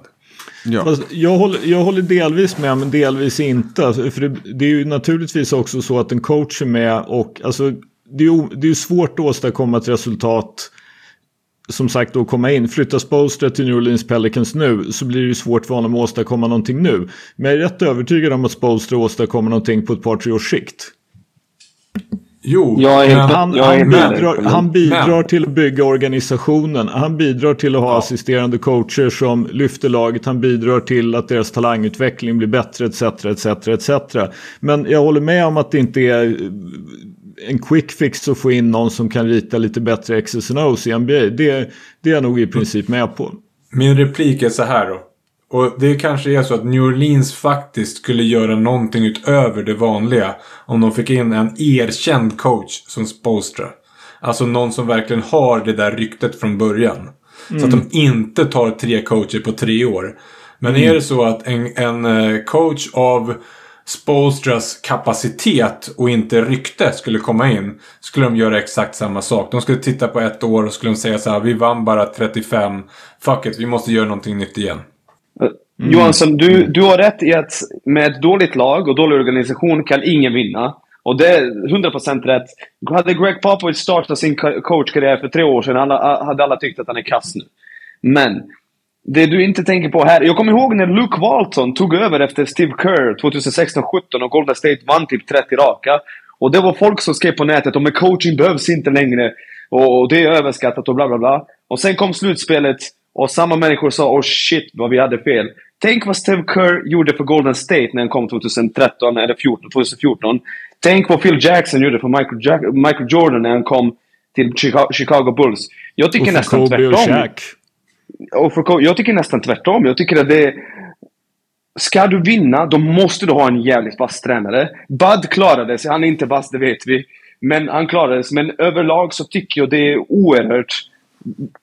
Ja. Fast jag, håller, jag håller delvis med men delvis inte. Alltså, för det, det är ju naturligtvis också så att en coach är med och alltså, det är ju det är svårt att åstadkomma ett resultat. Som sagt då komma in. Flytta Spolstra till New Orleans Pelicans nu så blir det ju svårt för honom att åstadkomma någonting nu. Men jag är rätt övertygad om att Spolstra åstadkommer någonting på ett par tre års sikt. Jo, Jag är men- Han, jag är han, bidrar, han bidrar Men- till att bygga organisationen. Han bidrar till att ha assisterande coacher som lyfter laget. Han bidrar till att deras talangutveckling blir bättre etc. etc, etc. Men jag håller med om att det inte är eh, en quick fix att få in någon som kan rita lite bättre X's and O's i NBA. Det, det är jag nog i princip med på. Min replik är så här då. Och det kanske är så att New Orleans faktiskt skulle göra någonting utöver det vanliga. Om de fick in en erkänd coach som Spolstra. Alltså någon som verkligen har det där ryktet från början. Så att de inte tar tre coacher på tre år. Men är det så att en, en eh, coach av Spolstras kapacitet och inte rykte skulle komma in. Skulle de göra exakt samma sak. De skulle titta på ett år och skulle de säga så här. Vi vann bara 35. Fuck it, vi måste göra någonting nytt igen. Mm. Johansson, du, du har rätt i att med ett dåligt lag och dålig organisation kan ingen vinna. Och det är 100% rätt. Hade Greg Popovich startat sin coachkarriär för tre år sedan alla, hade alla tyckt att han är kass nu. Men, det du inte tänker på här. Jag kommer ihåg när Luke Walton tog över efter Steve Kerr 2016-17 och Golden State vann typ 30 raka. Och det var folk som skrev på nätet om coaching behövs inte längre. Och, och det är överskattat och bla bla bla. Och sen kom slutspelet och samma människor sa oh shit vad vi hade fel. Tänk vad Steve Kerr gjorde för Golden State när han kom 2013 eller 14, 2014. Tänk vad Phil Jackson gjorde för Michael, Jack Michael Jordan när han kom till Chicago Bulls. Jag tycker nästan Kobe tvärtom. Och Shaq. Och för, jag tycker nästan tvärtom. Jag tycker att det... Ska du vinna, då måste du ha en jävligt vass tränare. Bud klarade sig. Han är inte vass, det vet vi. Men han klarade sig. Men överlag så tycker jag det är oerhört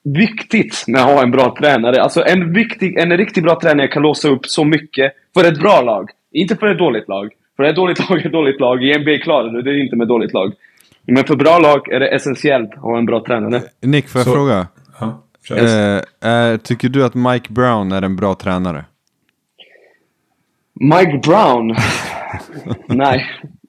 viktigt med att ha en bra tränare. Alltså en, viktig, en riktigt bra tränare kan låsa upp så mycket för ett bra lag. Inte för ett dåligt lag. För ett dåligt lag är ett dåligt lag. I NBA klarar du det inte med dåligt lag. Men för bra lag är det essentiellt att ha en bra tränare. Nick, får jag så, fråga? Ja, eh, eh, tycker du att Mike Brown är en bra tränare? Mike Brown? Nej.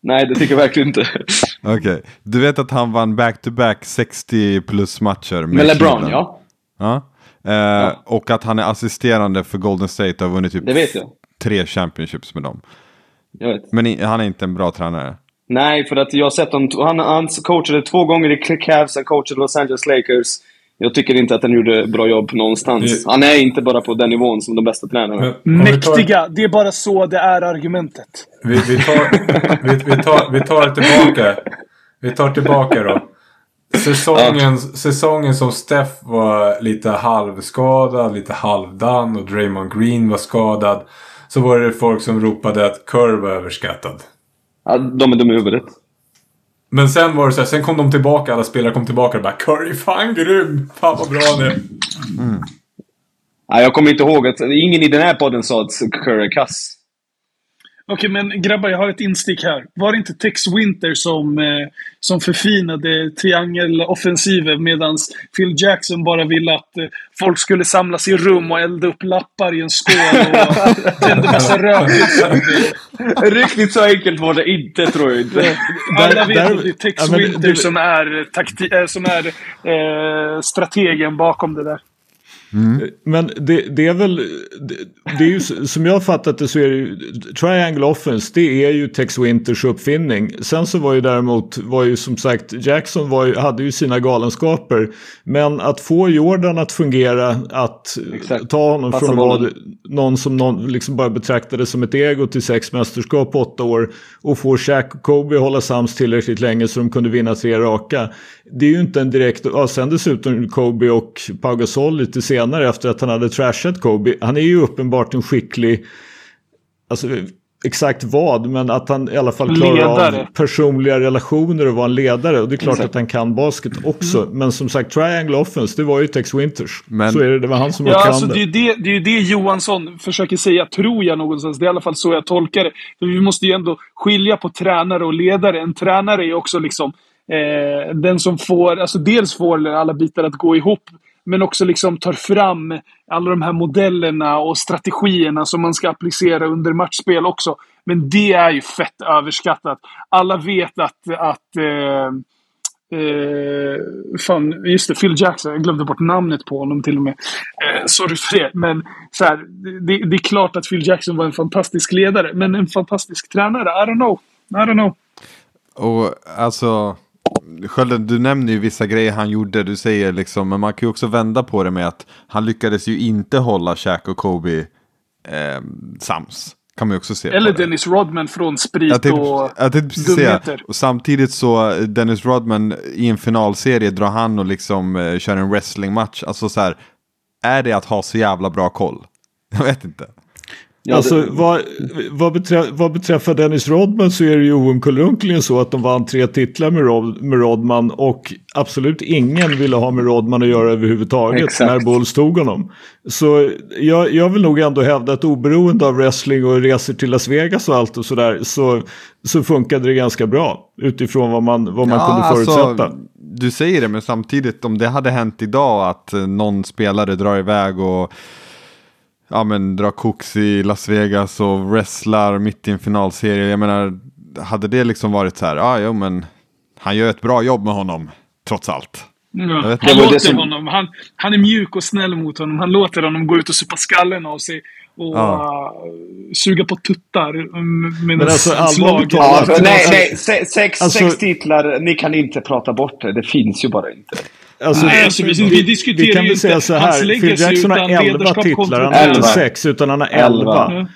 Nej, det tycker jag verkligen inte. Okej. Okay. Du vet att han vann back-to-back 60 plus matcher med, med LeBron, ja. Ja. Eh, ja. Och att han är assisterande för Golden State och har vunnit typ tre championships med dem. Jag vet. Men han är inte en bra tränare? Nej, för att jag har sett honom. Han, han coachade två gånger i Cavs, han coachade Los Angeles Lakers. Jag tycker inte att han gjorde bra jobb någonstans. Han är inte bara på den nivån som de bästa tränarna. Mäktiga! Tar... Det är bara så det är argumentet. Vi, vi, tar, vi, vi, tar, vi tar tillbaka. Vi tar tillbaka då. Säsongen, ja. säsongen som Steph var lite halvskadad, lite halvdan och Draymond Green var skadad. Så var det folk som ropade att Curry var överskattad. Ja, de är dumma i huvudet. Men sen var det så här, sen kom de tillbaka, alla spelare kom tillbaka och bara Curry, fan grym! Fan vad bra nu. Mm. Nej, jag kommer inte ihåg att ingen i den här podden sa att Curry är kass. Okej, men grabbar, jag har ett instick här. Var det inte Tex Winter som, eh, som förfinade triangeloffensiven medan Phil Jackson bara ville att eh, folk skulle samlas i rum och elda upp lappar i en skål och tände massa rök? Riktigt så enkelt var det inte, tror jag inte. Alla vet att det är Tex ja, Winter som är, takti äh, som är eh, strategen bakom det där. Mm. Men det, det, är väl, det, det, är ju som jag har fattat det så är det ju, Triangle Offense det är ju Tex Winters uppfinning. Sen så var ju däremot, var ju som sagt, Jackson var ju, hade ju sina galenskaper. Men att få Jordan att fungera, att Exakt. ta honom Passa från att vara någon som någon liksom bara betraktade som ett ego till sex mästerskap på åtta år. Och få Shaq och Kobe hålla sams tillräckligt länge så de kunde vinna tre raka. Det är ju inte en direkt, ja, sen dessutom Kobe och Pau Gasol lite senare senare efter att han hade trashat Kobe. Han är ju uppenbart en skicklig, alltså exakt vad, men att han i alla fall klarar ledare. av personliga relationer och vara en ledare. Och det är klart exakt. att han kan basket också. Mm. Men som sagt, Triangle Offense, det var ju Tex Winters. Men... Så är det, det var han som ja, var alltså, det. Är det, det är ju det Johansson försöker säga, tror jag någonstans. Det är i alla fall så jag tolkar det. För vi måste ju ändå skilja på tränare och ledare. En tränare är också liksom eh, den som får, alltså dels får alla bitar att gå ihop men också liksom tar fram alla de här modellerna och strategierna som man ska applicera under matchspel också. Men det är ju fett överskattat. Alla vet att, att eh, Eh, fan, just det, Phil Jackson. Jag glömde bort namnet på honom till och med. Eh, sorry för det. Men så här, det, det, är klart att Phil Jackson var en fantastisk ledare. Men en fantastisk tränare? I don't know. I don't know. Och alltså, Skölden, du nämner ju vissa grejer han gjorde. Du säger liksom, men man kan ju också vända på det med att han lyckades ju inte hålla Shaq och Kobe eh, sams. Kan man ju också se Eller Dennis Rodman från sprit jag tänkte, och jag tänkte dumheter. Och samtidigt så, Dennis Rodman i en finalserie drar han och liksom eh, kör en wrestlingmatch. Alltså så här, är det att ha så jävla bra koll? Jag vet inte. Ja, alltså, det- vad, vad, beträ, vad beträffar Dennis Rodman så är det ju oomkullrunkligen så att de vann tre titlar med, Rod, med Rodman och absolut ingen ville ha med Rodman att göra överhuvudtaget Exakt. när Bulls tog honom. Så jag, jag vill nog ändå hävda att oberoende av wrestling och resor till Las Vegas och allt och sådär så, så funkade det ganska bra utifrån vad man, vad man kunde förutsätta. alltså, du säger det, men samtidigt om det hade hänt idag att eh, någon spelare drar iväg och ja, men, drar koks i Las Vegas och wrestlar mitt i en finalserie. Jag menar, hade det liksom varit så här, ja, ah, jo, men han gör ett bra jobb med honom, trots allt. Ja. Han låter det som- honom. Han, han är mjuk och snäll mot honom. Han låter honom gå ut och supa skallen av sig. Och Ja. uh, suga på tuttar. Men alltså, allvarligt Ja, nej, Alltså- nej, se- sex, Alltså- sex titlar, ni kan inte prata bort det. Det finns ju bara inte. Alltså, Nej, alltså, vi- vi diskuterar vi kan ju väl säga så här, Phil Jackson har utan 11 ledarskap titlar, han har inte Elva. 6 utan han har 11. Elva.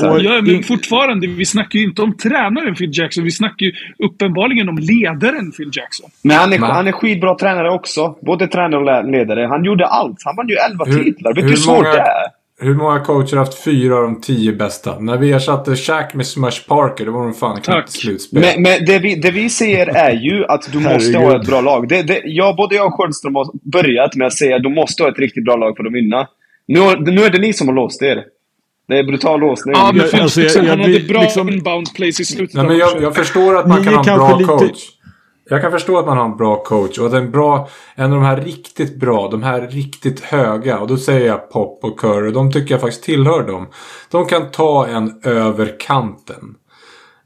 Ja. Ja, men fortfarande, vi snackar ju inte om tränaren Phil Jackson. Vi snackar ju uppenbarligen om ledaren Phil Jackson. Men han är, Men- han är skitbra tränare också. Både tränare och ledare. Han gjorde allt. Han vann ju 11 Hur- titlar. Vet du hur svårt många- det är? Hur många coacher har haft fyra av de tio bästa? När vi ersatte Shaq med Smush Parker, då var de fan knappt slutspel. Men, men det, vi, det vi säger är ju att du måste ha ett bra lag. Det, det, jag, både jag och Sköldström har börjat med att säga att du måste ha ett riktigt bra lag för att vinna. Nu, nu är det ni som har låst er. Det är brutal låsning. Ja, men Jag- alltså, jag- jag han hade bra liksom- inbound plays i slutet Nej, men av jag, matchen. jag förstår att man kan ha en bra lite- coach. Jag kan förstå att man har en bra coach och att en bra, en av de här riktigt bra, de här riktigt höga och då säger jag Pop och Curry, de tycker jag faktiskt tillhör dem. De kan ta en över kanten.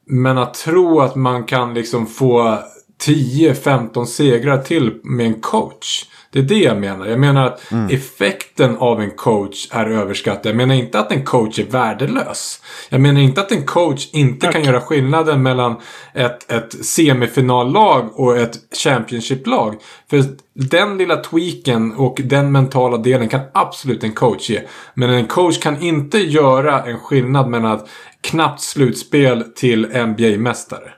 Men att tro att man kan liksom få 10-15 segrar till med en coach. Det är det jag menar. Jag menar att effekten av en coach är överskattad. Jag menar inte att en coach är värdelös. Jag menar inte att en coach inte kan göra skillnaden mellan ett, ett semifinallag och ett Championship-lag. För den lilla tweaken och den mentala delen kan absolut en coach ge. Men en coach kan inte göra en skillnad mellan ett knappt slutspel till NBA-mästare.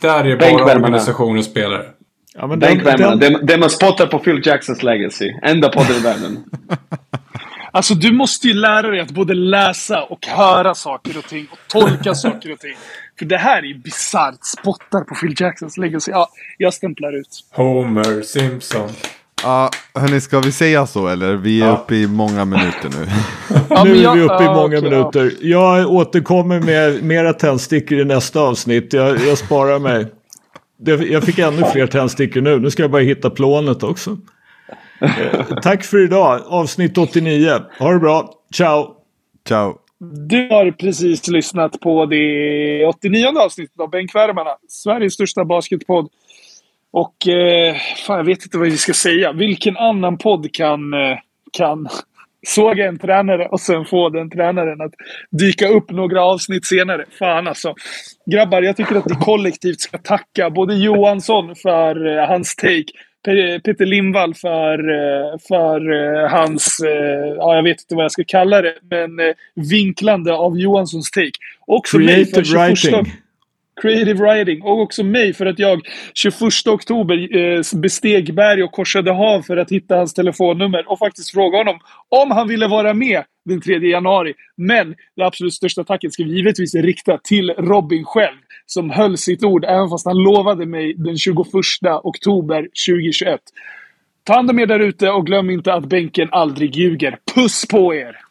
Där är bara organisation och spelare. Ja, men den, Bänkvärmarna. den, Det, det man spottar på Phil Jacksons legacy. Enda podden i världen. Alltså, du måste ju lära dig att både läsa och höra saker och ting. Och tolka saker och ting. För det här är ju bisarrt. Spottar på Phil Jacksons legacy. Ja, jag stämplar ut. Homer Simpson. Ja, hörni, ska vi säga så eller? Vi är uppe i många minuter nu. Ja, nu är vi uppe i ja, många minuter. Jag återkommer med mera tändstickor i nästa avsnitt. Jag, jag sparar mig. Jag fick ännu fler tändstickor nu. Nu ska jag bara hitta plånet också. Eh, tack för idag. Avsnitt 89. Ha det bra. Ciao. Ciao. Du har precis lyssnat på det 89 avsnittet av Bänkvärmarna. Sveriges största basketpodd. Och eh, fan, jag vet inte vad vi ska säga. Vilken annan podd kan, eh, kan såga en tränare och sen få den tränaren att dyka upp några avsnitt senare? Fan alltså. Grabbar, jag tycker att vi kollektivt ska tacka både Johansson för eh, hans take Pe- Peter Lindvall för, eh, för eh, hans, ja jag vet inte vad jag ska kalla det, men vinklande av Johanssons take. Också Creative 21 writing. Creative writing. Och också mig för att jag 21 oktober eh, besteg berg och korsade hav för att hitta hans telefonnummer och faktiskt fråga honom om han ville vara med den 3 januari. Men det absolut största tacket ska vi givetvis rikta till Robin själv som höll sitt ord även fast han lovade mig den 21 oktober 2021. Ta hand om er därute och glöm inte att bänken aldrig ljuger. Puss på er!